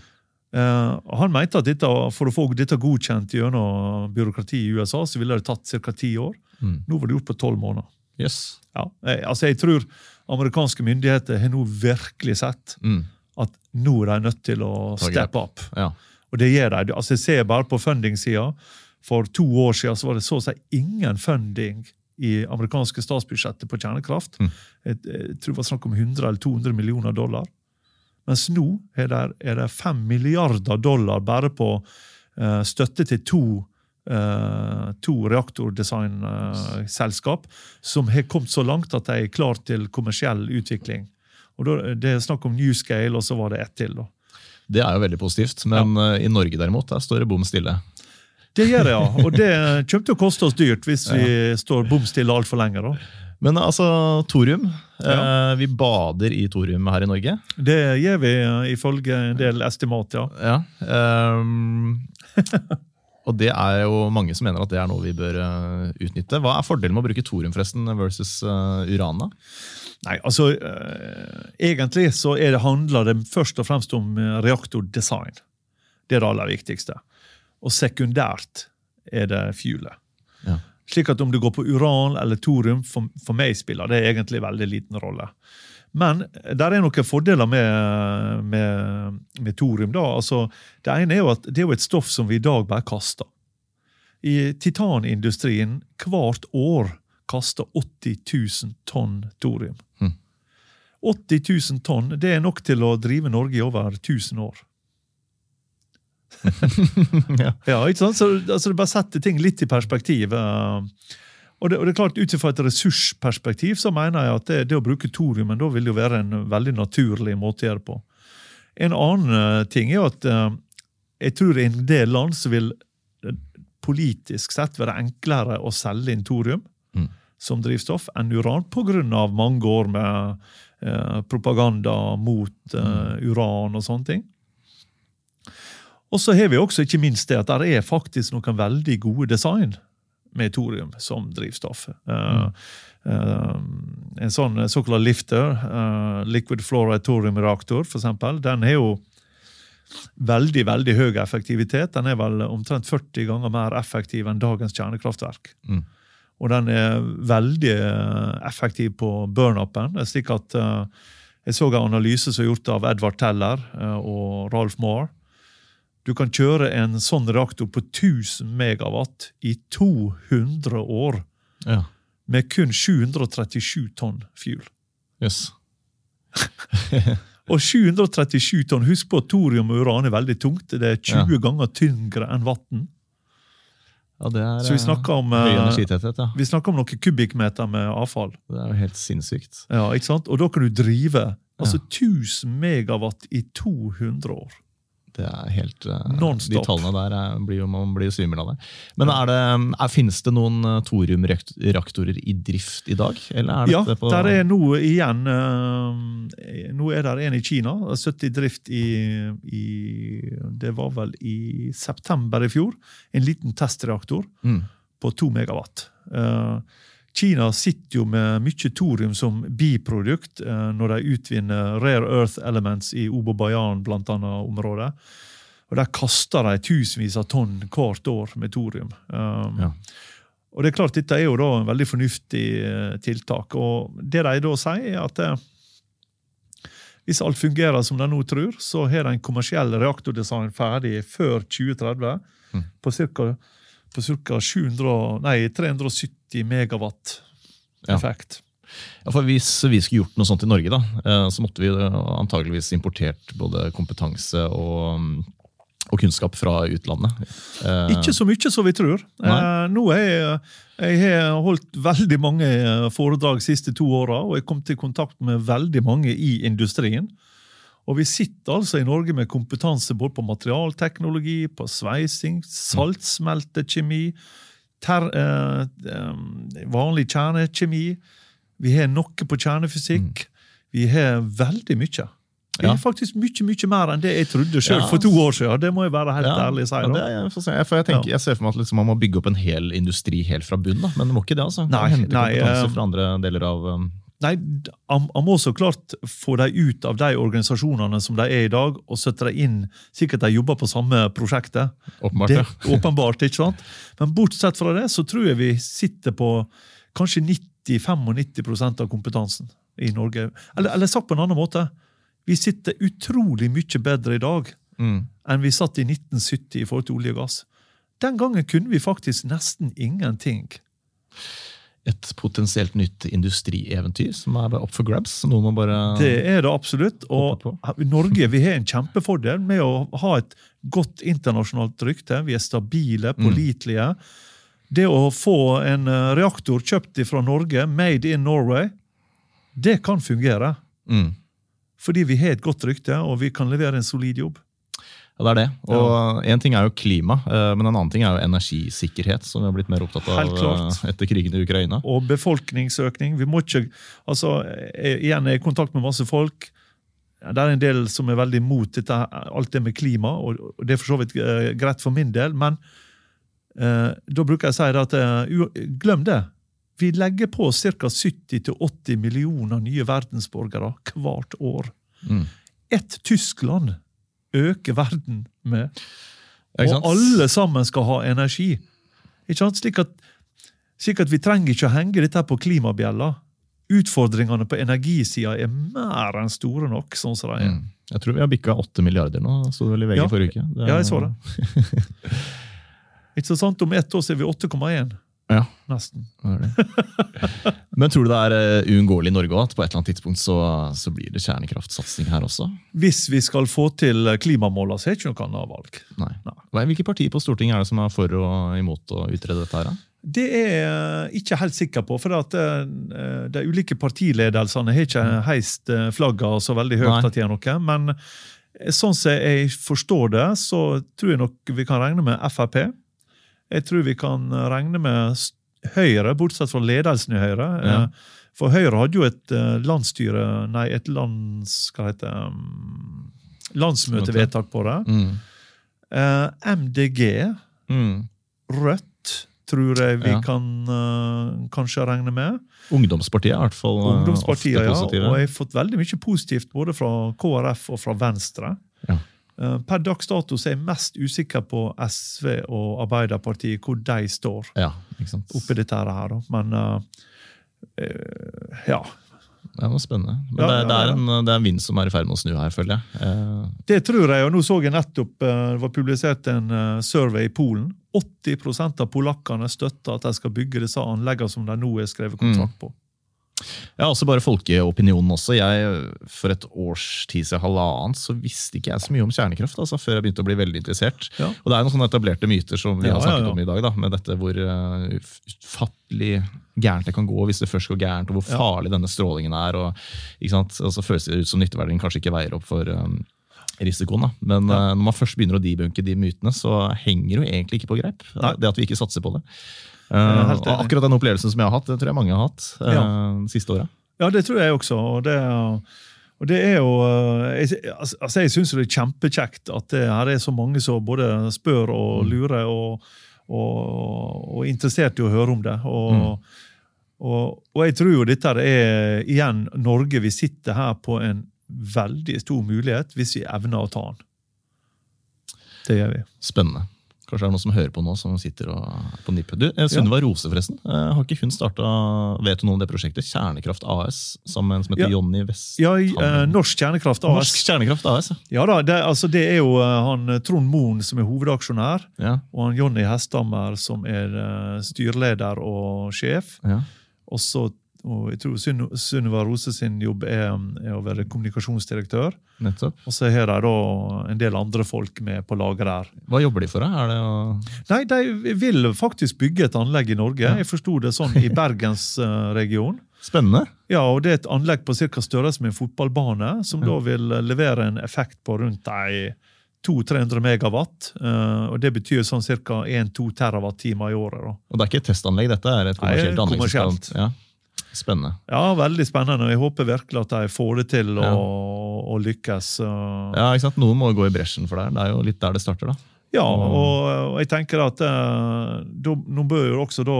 Eh, han mente at dette, for å få dette godkjent gjennom byråkratiet i USA, så ville det tatt ca. ti år. Mm. Nå var det gjort på tolv måneder. Yes. Ja, jeg, altså jeg tror amerikanske myndigheter har nå virkelig sett Mm. at nå er de nødt til å steppe opp. Ja. Og det gjør de. Altså Jeg ser bare på funding-sida. For to år siden så var det så å si ingen funding i amerikanske statsbudsjettet på kjernekraft. Mm. Jeg, jeg tror det var snakk om 100 eller 200 millioner dollar. Mens nå er det, er det 5 milliarder dollar bare på eh, støtte til to, uh, to reaktordesignselskap som har kommet så langt at de er klar til kommersiell utvikling. Og da, Det er snakk om Newscale, og så var det ett til. da. Det er jo veldig positivt, men ja. i Norge derimot, der står det bom stille. Det gjør det, ja. Og det kommer til å koste oss dyrt hvis vi står bom stille altfor lenge. da. Men altså, thorium. Eh, vi bader i thorium her i Norge. Det gjør vi ifølge en del estimat, ja. Ja. Um, <laughs> og det er jo mange som mener at det er noe vi bør eh, utnytte. Hva er fordelen med å bruke thorium forresten versus uh, uran? Nei, altså uh, Egentlig så er det, handler det først og fremst om reaktordesign. Det er det aller viktigste. Og sekundært er det fuelet. Ja. Slik at om du går på uran eller thorium, for, for meg spiller det egentlig veldig liten rolle. Men der er noen fordeler med, med, med thorium. da. Altså, det ene er jo at det er jo et stoff som vi i dag bare kaster. I titanindustrien hvert år kaster 80 000 tonn thorium. Mm. 80 000 tonn det er nok til å drive Norge i over 1000 år. <laughs> ja. Ja, ikke sant? Så altså, Det bare setter ting litt i perspektiv. eh. Og det, og det er klart, Ut fra et ressursperspektiv så mener jeg at det, det å bruke thoriumen da vil jo være en veldig naturlig måte å gjøre det på. En annen eh, ting er at eh, jeg tror i en del land så vil politisk sett være enklere å selge inn thorium Mm. som drivstoff enn uran, pga. mange år med eh, propaganda mot eh, uran og sånne ting. Og så har vi også ikke minst det at det er faktisk noen veldig gode design med thorium som drivstoff. Mm. Uh, uh, en sånn såkalt lifter, uh, liquid fluoride thorium-reaktor, eksempel, den har jo veldig veldig høy effektivitet. Den er vel omtrent 40 ganger mer effektiv enn dagens kjernekraftverk. Mm. Og den er veldig effektiv på burn-upen. slik at Jeg så en analyse som er gjort av Edvard Teller og Ralph Moore. Du kan kjøre en sånn reaktor på 1000 megawatt i 200 år Ja. med kun 737 tonn fuel. Yes. <laughs> Og 737 tonn, husk på at thorium og uran er veldig tungt. Det er 20 Ja. ganger tyngre enn vann. ja, det er Så vi snakker om, eh, høy eh, energitetthet. Ja. Vi snakker om noen kubikkmeter med avfall. Det er jo helt sinnssykt. Ja, ikke sant? Og da kan du drive altså 1000 megawatt i 200 år. Det er helt eh, De tallene der er, blir man blir svimmel av det. Men er det, er, finnes det noen eh, thoriumreaktorer i drift i dag? Eller Ja, på, der er nå igjen eh, Nå er det en i Kina, 70 i drift i, i Det var vel i september i fjor. En liten testreaktor Mm. på 2 megawatt. Eh, Kina sitter jo med mye thorium som biprodukt eh, når de utvinner rare earth elements i Obobayan, annet området. Og Der kaster de tusenvis av tonn hvert år med thorium. Um, Ja. Og det er klart, Dette er jo da en veldig fornuftig eh, tiltak. og Det de da sier, er at eh, hvis alt fungerer som de nå tror, så har de en kommersiell reaktordesign ferdig før 2030 Mm. på ca. På ca. 370 megawatt effekt. Ja, for Hvis vi skulle gjort noe sånt i Norge, da, eh, så måtte vi antakeligvis antageligvis importert både kompetanse og, mm, og kunnskap fra utlandet. Eh, Ikke så mye som vi tror. Nei. Eh, nå er jeg, jeg har holdt veldig mange foredrag de siste to åra, og jeg kom til kontakt med veldig mange i industrien. Og vi sitter altså i Norge med kompetanse både på materialteknologi, på sveising, saltsmeltekjemi, ter, eh, eh, vanlig kjernekjemi. Vi har noe på kjernefysikk. Vi har veldig mye. Ja. har faktisk mye mye mer enn det jeg trodde sjøl Ja. for to år siden. Det må jeg være helt ja, ærlig si. ja, da. det er, får for jeg, tenker, jeg ser for meg at liksom man må bygge opp en hel industri helt fra bunnen. Men det må ikke det. altså. Nei, nei, kompetanse eh, fra andre deler av um, Nei, han, må så klart få dem ut av de organisasjonene som de er i dag, og sette dem inn Sikkert de jobber på samme prosjektet. Åpenbart, det, ja. åpenbart, ikke sant? Men bortsett fra det, så tror jeg vi sitter på kanskje 90-95% av kompetansen i Norge. Eller, eller sagt på en annen måte, vi sitter utrolig mye bedre i dag Mm. enn vi satt i 1970 i forhold til olje og gass. Den gangen kunne vi faktisk nesten ingenting. Et potensielt nytt industrieventyr som er up for grabs. Noe man bare Det er det absolutt. Og Norge vi har en kjempefordel med å ha et godt internasjonalt rykte. Vi er stabile, pålitelige. Det å få en eh, reaktor kjøpt fra Norge, made in Norway, det kan fungere. mm. Fordi vi har et godt rykte, og vi kan levere en solid jobb. Ja, det er det. Og Én ting er jo klima, eh, men en annen ting er jo energisikkerhet, som vi har blitt mer opptatt av eh, etter krigen i Ukraina. Og befolkningsøkning. Vi må ikke altså, jeg, Igjen er jeg i kontakt med masse folk. Det er en del som er veldig imot dette, alt det med klima, og det er for så vidt eh, greit for min del. Men eh, da bruker jeg å si det at uh, glem det. Vi legger på ca. 70-80 millioner nye verdensborgere hvert år. Mm. Ett Tyskland øker verden med. Og alle sammen skal ha energi. Ikke sant? Slik at, slik at vi trenger ikke å henge dette på klimabjella. Utfordringene på energisida er mer enn store nok. sånn som de er. Mm. Jeg tror vi har bikka åtte milliarder nå, sto det vel i VG Ja. forrige uke. Det Ja, jeg så det. Ikke så sant? Om ett år så er vi 8,1. Ja. Nesten. Men tror du det er eh, uunngåelig i Norge òg, at på et eller annet tidspunkt så, så blir det kjernekraftsatsing her også? Hvis vi skal få til klimamåla, så er det ikke noe annet valg. Nei. Nei. Hvilke partier på Stortinget er det som er for og imot å utrede dette? her? Det er jeg ikke helt sikker på, for at eh, de ulike partiledelsene har ikke heist flagget flagga så veldig høyt at de er noe. Men eh, sånn som jeg forstår det, så tror jeg nok vi kan regne med Frp. Jeg tror vi kan regne med Høyre, bortsett fra ledelsen i Høyre. Ja. Eh, For Høyre hadde jo et eh, landsstyre Nei, et lands... Det? um, Landsmøtevedtak på det. Mm. Uh, MDG Mm. Rødt tror jeg vi Ja. kan uh, kanskje regne med. Ungdomspartiet er i hvert fall eh, Ungdomspartiet, ja. Og jeg har fått veldig mye positivt både fra KrF og fra Venstre. Ja. Eh, Per dags dato så er jeg mest usikker på SV og Arbeiderpartiet, hvor de står Ja, oppi dette her. da. Men uh, ja. Det var spennende. Men Ja, det, det, er en, det er en vind som er i ferd med å snu her, føler jeg. Uh. Det tror jeg, og nå så jeg nettopp det var publisert en survey i Polen. 80% av polakkene støtter at de skal bygge disse anleggene som de nå er skrevet kontrakt på. Ja, også bare folkeopinionen også. Jeg, for et års tid siden, halvannet, så visste ikke jeg så mye om kjernekraft altså, før jeg begynte å bli veldig interessert. Ja. Og det er noen sånne etablerte myter som vi Ja, har snakket ja, om i dag, da, med dette hvor uh, ufattelig gærent det kan gå hvis det først går gærent, og hvor farlig denne strålingen er. og? Og så føles det ut som nytteverdien kanskje ikke veier opp for um, risikoen. Da. Men eh, når man først begynner å debunke de mytene, så henger det jo egentlig ikke på greip. Det at vi ikke satser på det. Er helt og akkurat den opplevelsen som jeg har hatt, det tror jeg mange har hatt uh, Ja. siste året. Ja, det tror jeg også. Og det, og det er jo eh, jeg, altså jeg syns det er kjempekjekt at det her er så mange som både spør og lurer og, og, og er interessert i å høre om det. Og, og, og jeg tror jo dette er igjen Norge. Vi sitter her på en veldig stor mulighet hvis vi evner å ta den. Det gjør vi. Spennende. Kanskje det er noen som hører på nå, som sitter og er på nippet. Du, Sunniva ja. Rose, forresten. eh, Har ikke hun starta Vet du noe om det prosjektet? Kjernekraft AS, sammen med en som heter Ja. Jonny West... Ja, eh, Norsk Kjernekraft AS. Norsk Kjernekraft AS, ja. Ja da, det, altså det er jo eh, han eh, Trond Moen som er hovedaksjonær. ja. og han Jonny Hesthammer som er styrleder og sjef. ja. Og så og jeg tror Sunniva Rose sin jobb er, er å være kommunikasjonsdirektør. Nettopp. Og så har de da en del andre folk med på laget der. Hva jobber de for? Er. Nei, de vil faktisk bygge et anlegg i Norge. Jeg forsto det sånn i <laughs> Bergensregionen. Spennende. Ja, og det er et anlegg på cirka størrelse med en fotballbane, som da vil levere en effekt på rundt ei 200-300 megawatt. eh, og det betyr sånn ca. 1-2 terawatt-timer i året. da. Og det er ikke et testanlegg, dette er et kommersielt anlegg. skal- kommersielt. Ja. Spennende. Ja, veldig spennende. Jeg håper virkelig at de får det til å, Ja. lykkes. Ja, ikke sant? Noen må gå i bresjen for det. Det er jo litt der det starter, da. Ja, og, og jeg tenker at uh, da, nå bør jo også da,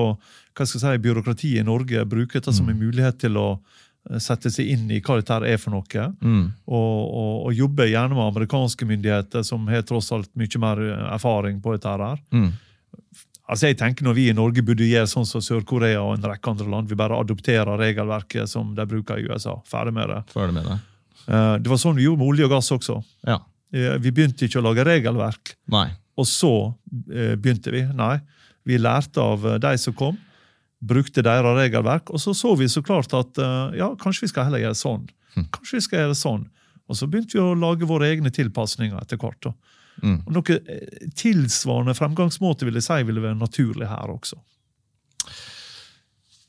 hva skal jeg si, byråkratiet i Norge bruke dette som en mulighet til å uh, sette seg inn i hva dette er for noe. Mm. Og, og, og jobbe gjerne med amerikanske myndigheter, som har tross alt mye mer uh, erfaring på dette. her. Mm. Altså jeg tenker Når vi i Norge burde gjøre sånn som Sør-Korea og en rekke andre land, vi bare adopterer regelverket som de bruker i USA. Ferdig med det. Ferdig med det. Uh, det var sånn vi gjorde med olje og gass også. Ja. Eh, Vi begynte ikke å lage regelverk, Nei. og så eh, begynte vi. Nei, vi lærte av eh, de som kom, brukte deres regelverk, og så så vi så klart at eh, ja, kanskje vi skal heller gjøre sånn. Kanskje vi skal gjøre sånn. Og så begynte vi å lage våre egne tilpasninger etter hvert. da. Mm. Og Noe eh, tilsvarende fremgangsmåte vil jeg si ville være naturlig her også.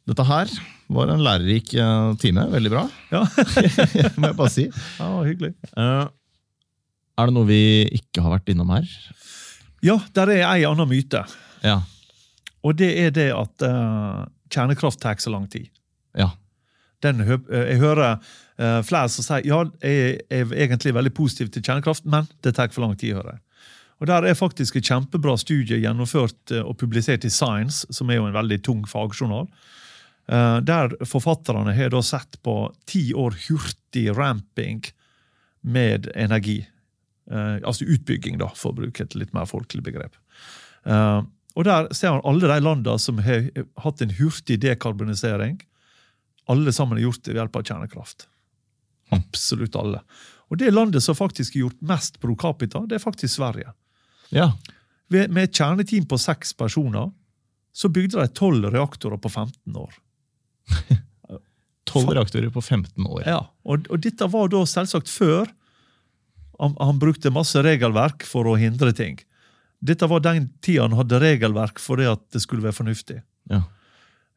Dette her var en lærerik eh, time. Veldig bra, Ja, <laughs> må jeg bare si. ja hyggelig. Eh, Er det noe vi ikke har vært innom her? Ja, der er ei anna myte. Ja. Og det er det at uh, kjernekraft tar så lang tid. Ja. Den, jeg hører flere som sier ja, jeg er egentlig veldig positiv til kjernekraft, men det tar for lang tid. hører jeg. Og Der er faktisk et kjempebra studie gjennomført eh, og publisert i Science, som er jo en veldig tung fagjournal. Eh, Der forfatterne har da sett på ti år hurtig ramping med energi. Eh, altså utbygging, da, for å bruke et litt mer folkelig begrep. Eh, og Der ser man alle de landene som har hatt en hurtig dekarbonisering. Alle sammen har gjort det ved hjelp av kjernekraft. Absolutt alle. Og Det landet som faktisk har gjort mest pro capita, det er faktisk Sverige. ja. Med et kjerneteam på seks personer så bygde de tolv reaktorer på 15 år. <laughs> Tolv reaktorer på 15 år. Ja, og, og dette var da selvsagt før han, han brukte masse regelverk for å hindre ting. Dette var den tida han hadde regelverk for det at det skulle være fornuftig. Ja.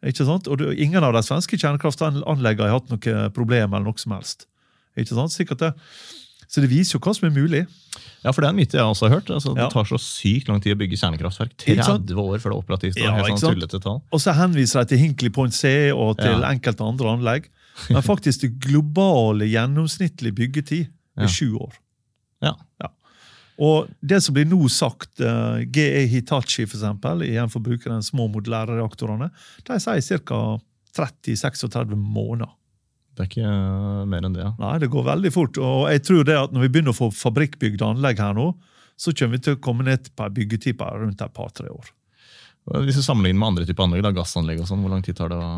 Ikke sant? Og det, ingen av de svenske kjernekraftanleggene har hatt noe problem eller noe som helst. Ikke sant? Sikkert det. Så det viser jo hva som er mulig. Ja, for det er en myte jeg også har hørt. Altså, Ja. Det tar så sykt lang tid å bygge kjernekraftverk. 30 år før det er operativt. Ja, Ja, helt sånn tullete tall. Og så henviser de til Hinkley Point C og til Ja. enkelte andre anlegg. Men faktisk det globale gjennomsnittlig byggetid er Ja. sju år. Ja. Og det som blir nå sagt, uh, GE Hitachi for eksempel, igjen for å bruke de små modulære reaktorene, de sier ca. 30-36 måneder. Det er ikke eh, mer enn det. ja. Nei, det går veldig fort. Og jeg tror det at når vi begynner å få fabrikkbygde anlegg her nå, så kommer vi til å komme ned på byggetyper byggetid på rundt et par-tre år. Hvis du sammenligner med andre typer anlegg, da, gassanlegg og sånn, hvor lang tid tar det å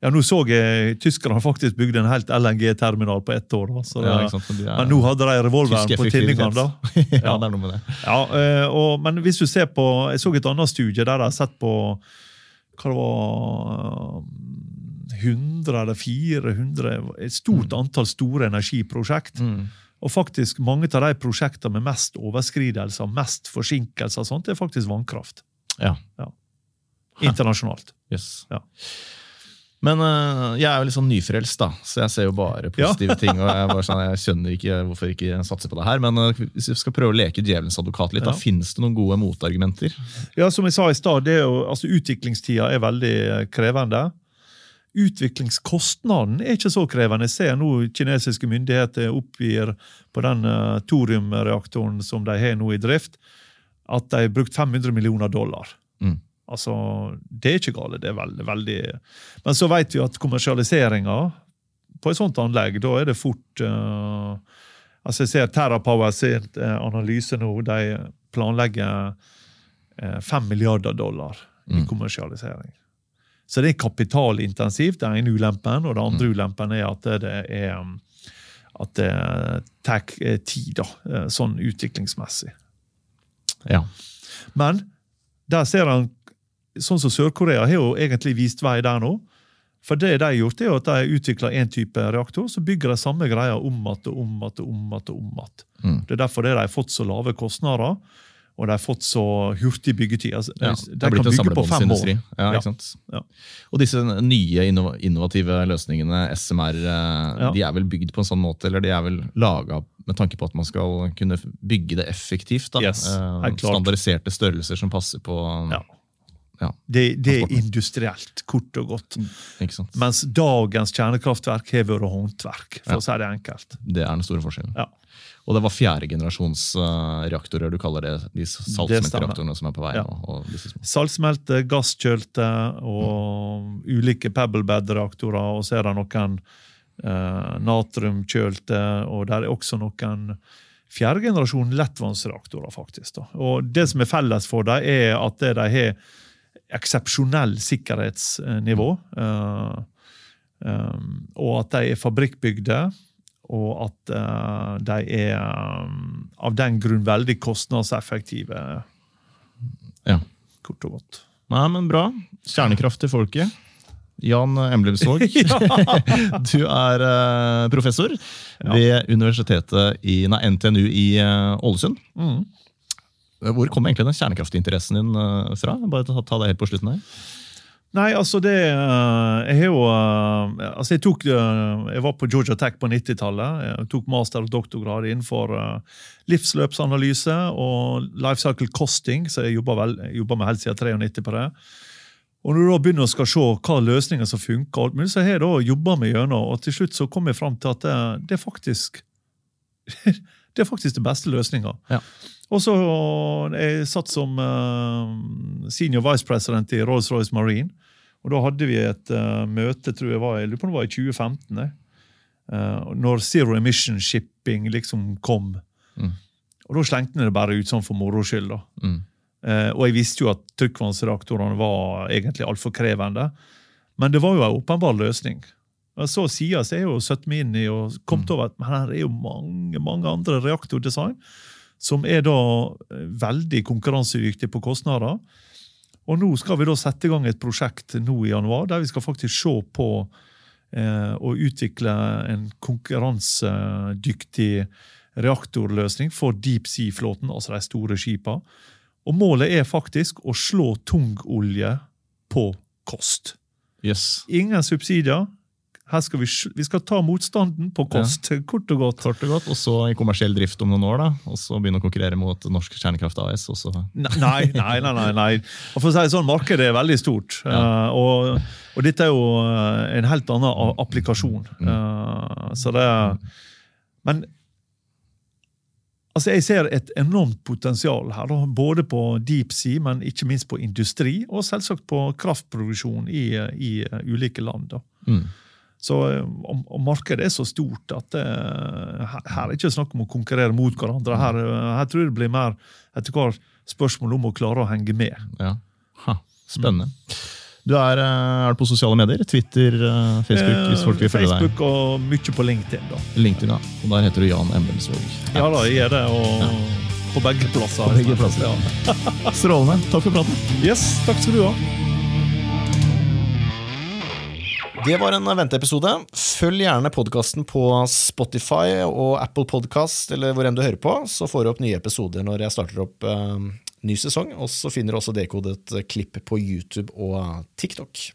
Ja, Nå så jeg tyskerne har faktisk bygd en helt LNG-terminal på ett år. Da, så det, Ja, sant, de er- men nå hadde de revolveren på tinningene. da. <laughs> ja, det er noe med det. Ja, eh, og, Men hvis du ser på Jeg så et annet studie der de har sett på hva det var eh, 100 eller 400 Et stort antall store energiprosjekt. Mm. Og faktisk mange av de prosjektene med mest overskridelser, mest forsinkelser, sånt, det er faktisk vannkraft. Ja. Internasjonalt. <laughs> Yes. Ja. Men uh, jeg er jo litt sånn nyfrelst, da, så jeg ser jo bare positive ting. og Jeg, bare sånn, jeg skjønner ikke hvorfor jeg ikke satser på det her. Men uh, hvis vi skal prøve å leke djevelens advokat litt, da finnes det noen gode motargumenter? Ja, som jeg sa i stad, altså utviklingstida er veldig eh, krevende. Utviklingskostnaden er ikke så krevende. Jeg ser nå kinesiske myndigheter oppgir på den uh, thoriumreaktoren som de har nå i drift, at de har brukt 500 millioner dollar. Mm. Altså, Det er ikke gale. det er veldig, veldig... Men så vet vi at kommersialiseringa på et sånt anlegg, da er det fort uh, altså Jeg ser TerraPower sin eh, analyse nå. De planlegger eh, 5 milliarder dollar i kommersialisering. Så det er kapitalintensivt, det er ene ulempen. Og det andre ulempen er at det er um, at det tar eh, tid, da, eh, sånn utviklingsmessig. Ja. Men der ser han, sånn som Sør-Korea har jo egentlig vist vei der nå. For det de har gjort, er at de har utvikla én type reaktor, så bygger de samme greia om igjen og om igjen og om og om igjen. Mm. Det er derfor det de har fått så lave kostnader, og de har fått så hurtig byggetid. Altså, Ja, de det blitt kan bygge på fem år. samlebåndsindustri. Ja, Ja. Ja. Og disse nye innov innovative løsningene, SMR, eh, de er vel bygd på en sånn måte, eller de er vel laga med tanke på at man skal kunne bygge det effektivt? da. Yes, Eh. Standardiserte størrelser som passer på Ja. Ja, Det, det er industrielt, kort og godt. ikke sant? Mens dagens kjernekraftverk har vært håndverk, for Ja. å si det enkelt. Det er den store forskjellen. Ja. Og det var fjerdegenerasjons uh, reaktorer du kaller det, de saltsmeltereaktorene som er på vei Ja. Og. Saltsmelte, gasskjølte og ulike pebblebed-reaktorer. Og så er det noen eh, natriumkjølte, og der er også noen fjerdegenerasjon lettvannsreaktorer. faktisk. Da. Og Det som er felles for dem, er at de har eksepsjonell sikkerhetsnivå. Uh, um, og at de er fabrikkbygde, og at uh, de er um, av den grunn veldig kostnadseffektive, Ja. kort og godt. Nei, men bra. Kjernekraft til folket. Jan Emblemsvåg, <laughs> <laughs> du er uh, professor ved universitetet i nei, NTNU i uh, Ålesund. Mm. Hvor kom egentlig den kjernekraftinteressen din fra? Bare ta, ta det helt på slutten her. Nei, altså det eh, Jeg har jo eh, Altså, jeg tok eh, Jeg var på Georgia Tech på 90-tallet. Jeg tok master- og doktorgrad innenfor livsløpsanalyse og life cycle costing, så jeg jobba med helt siden 93 på det. Og når du da begynner å skal se hva løsninger som funker, så har jeg da jobba meg gjennom, og til slutt så kom jeg fram til at det, det faktisk <laughs> det er faktisk den beste løsninga. Ja. Og så Jeg satt som uh, senior vice president i Rolls-Royce Marine. Og Da hadde vi et uh, møte tror jeg var, jeg lurer på om det var i 2015. jeg. Eh, når Zero Emission Shipping liksom kom. Mm. Og Da slengte vi det bare ut sånn for moro skyld. da. Mm. Uh, og jeg visste jo at trykkvannsreaktorene var egentlig altfor krevende. Men det var jo en åpenbar løsning. Så så er jo søtt meg inn i og kommet over at her er jo mange mange andre reaktordesign som er da eh, veldig konkurransedyktige på kostnader. Og nå skal vi da sette i gang et prosjekt nå i januar der vi skal faktisk se på eh, å utvikle en konkurransedyktig reaktorløsning for deep sea-flåten, altså de store skipene. Og målet er faktisk å slå tungolje på kost. Yes. Ingen subsidier. Her skal vi, vi skal ta motstanden på kost, kort og godt. Kort og godt, og så i kommersiell drift om noen år, da, og så begynne å konkurrere mot Norsk Kjernekraft AS. Og så. Nei, nei, nei. nei, nei. Og for å si det sånn, Markedet er veldig stort. eh, og, og dette er jo eh, en helt annen applikasjon. Eh, så det Men altså jeg ser et enormt potensial her. Da, både på deep sea, men ikke minst på industri, og selvsagt på kraftproduksjon i, i ulike land. da. Mm. Så, eh, og, og markedet er så stort at det, her, her er det ikke snakk om å konkurrere mot hverandre. Her, eh, her tror jeg det blir mer etter hvert spørsmål om å klare å henge med. Ja. Ha, spennende. Du er, eh, er du på sosiale medier? Twitter, eh, Facebook, hvis folk vil følge deg? Facebook og mye på LinkedIn. da. LinkedIn, ja. Og der heter du Jan Embelsvåg. Ja da, jeg er det. Og på begge plasser. På begge plasser. Ja. Strålende. Takk for praten. Yes, takk skal du ha. Det var en venteepisode. Følg gjerne podkasten på Spotify og Apple Podcast, eller hvor enn du hører på, så får du opp nye episoder når jeg starter opp eh, ny sesong. Og så finner du også dekodet klipp på YouTube og TikTok.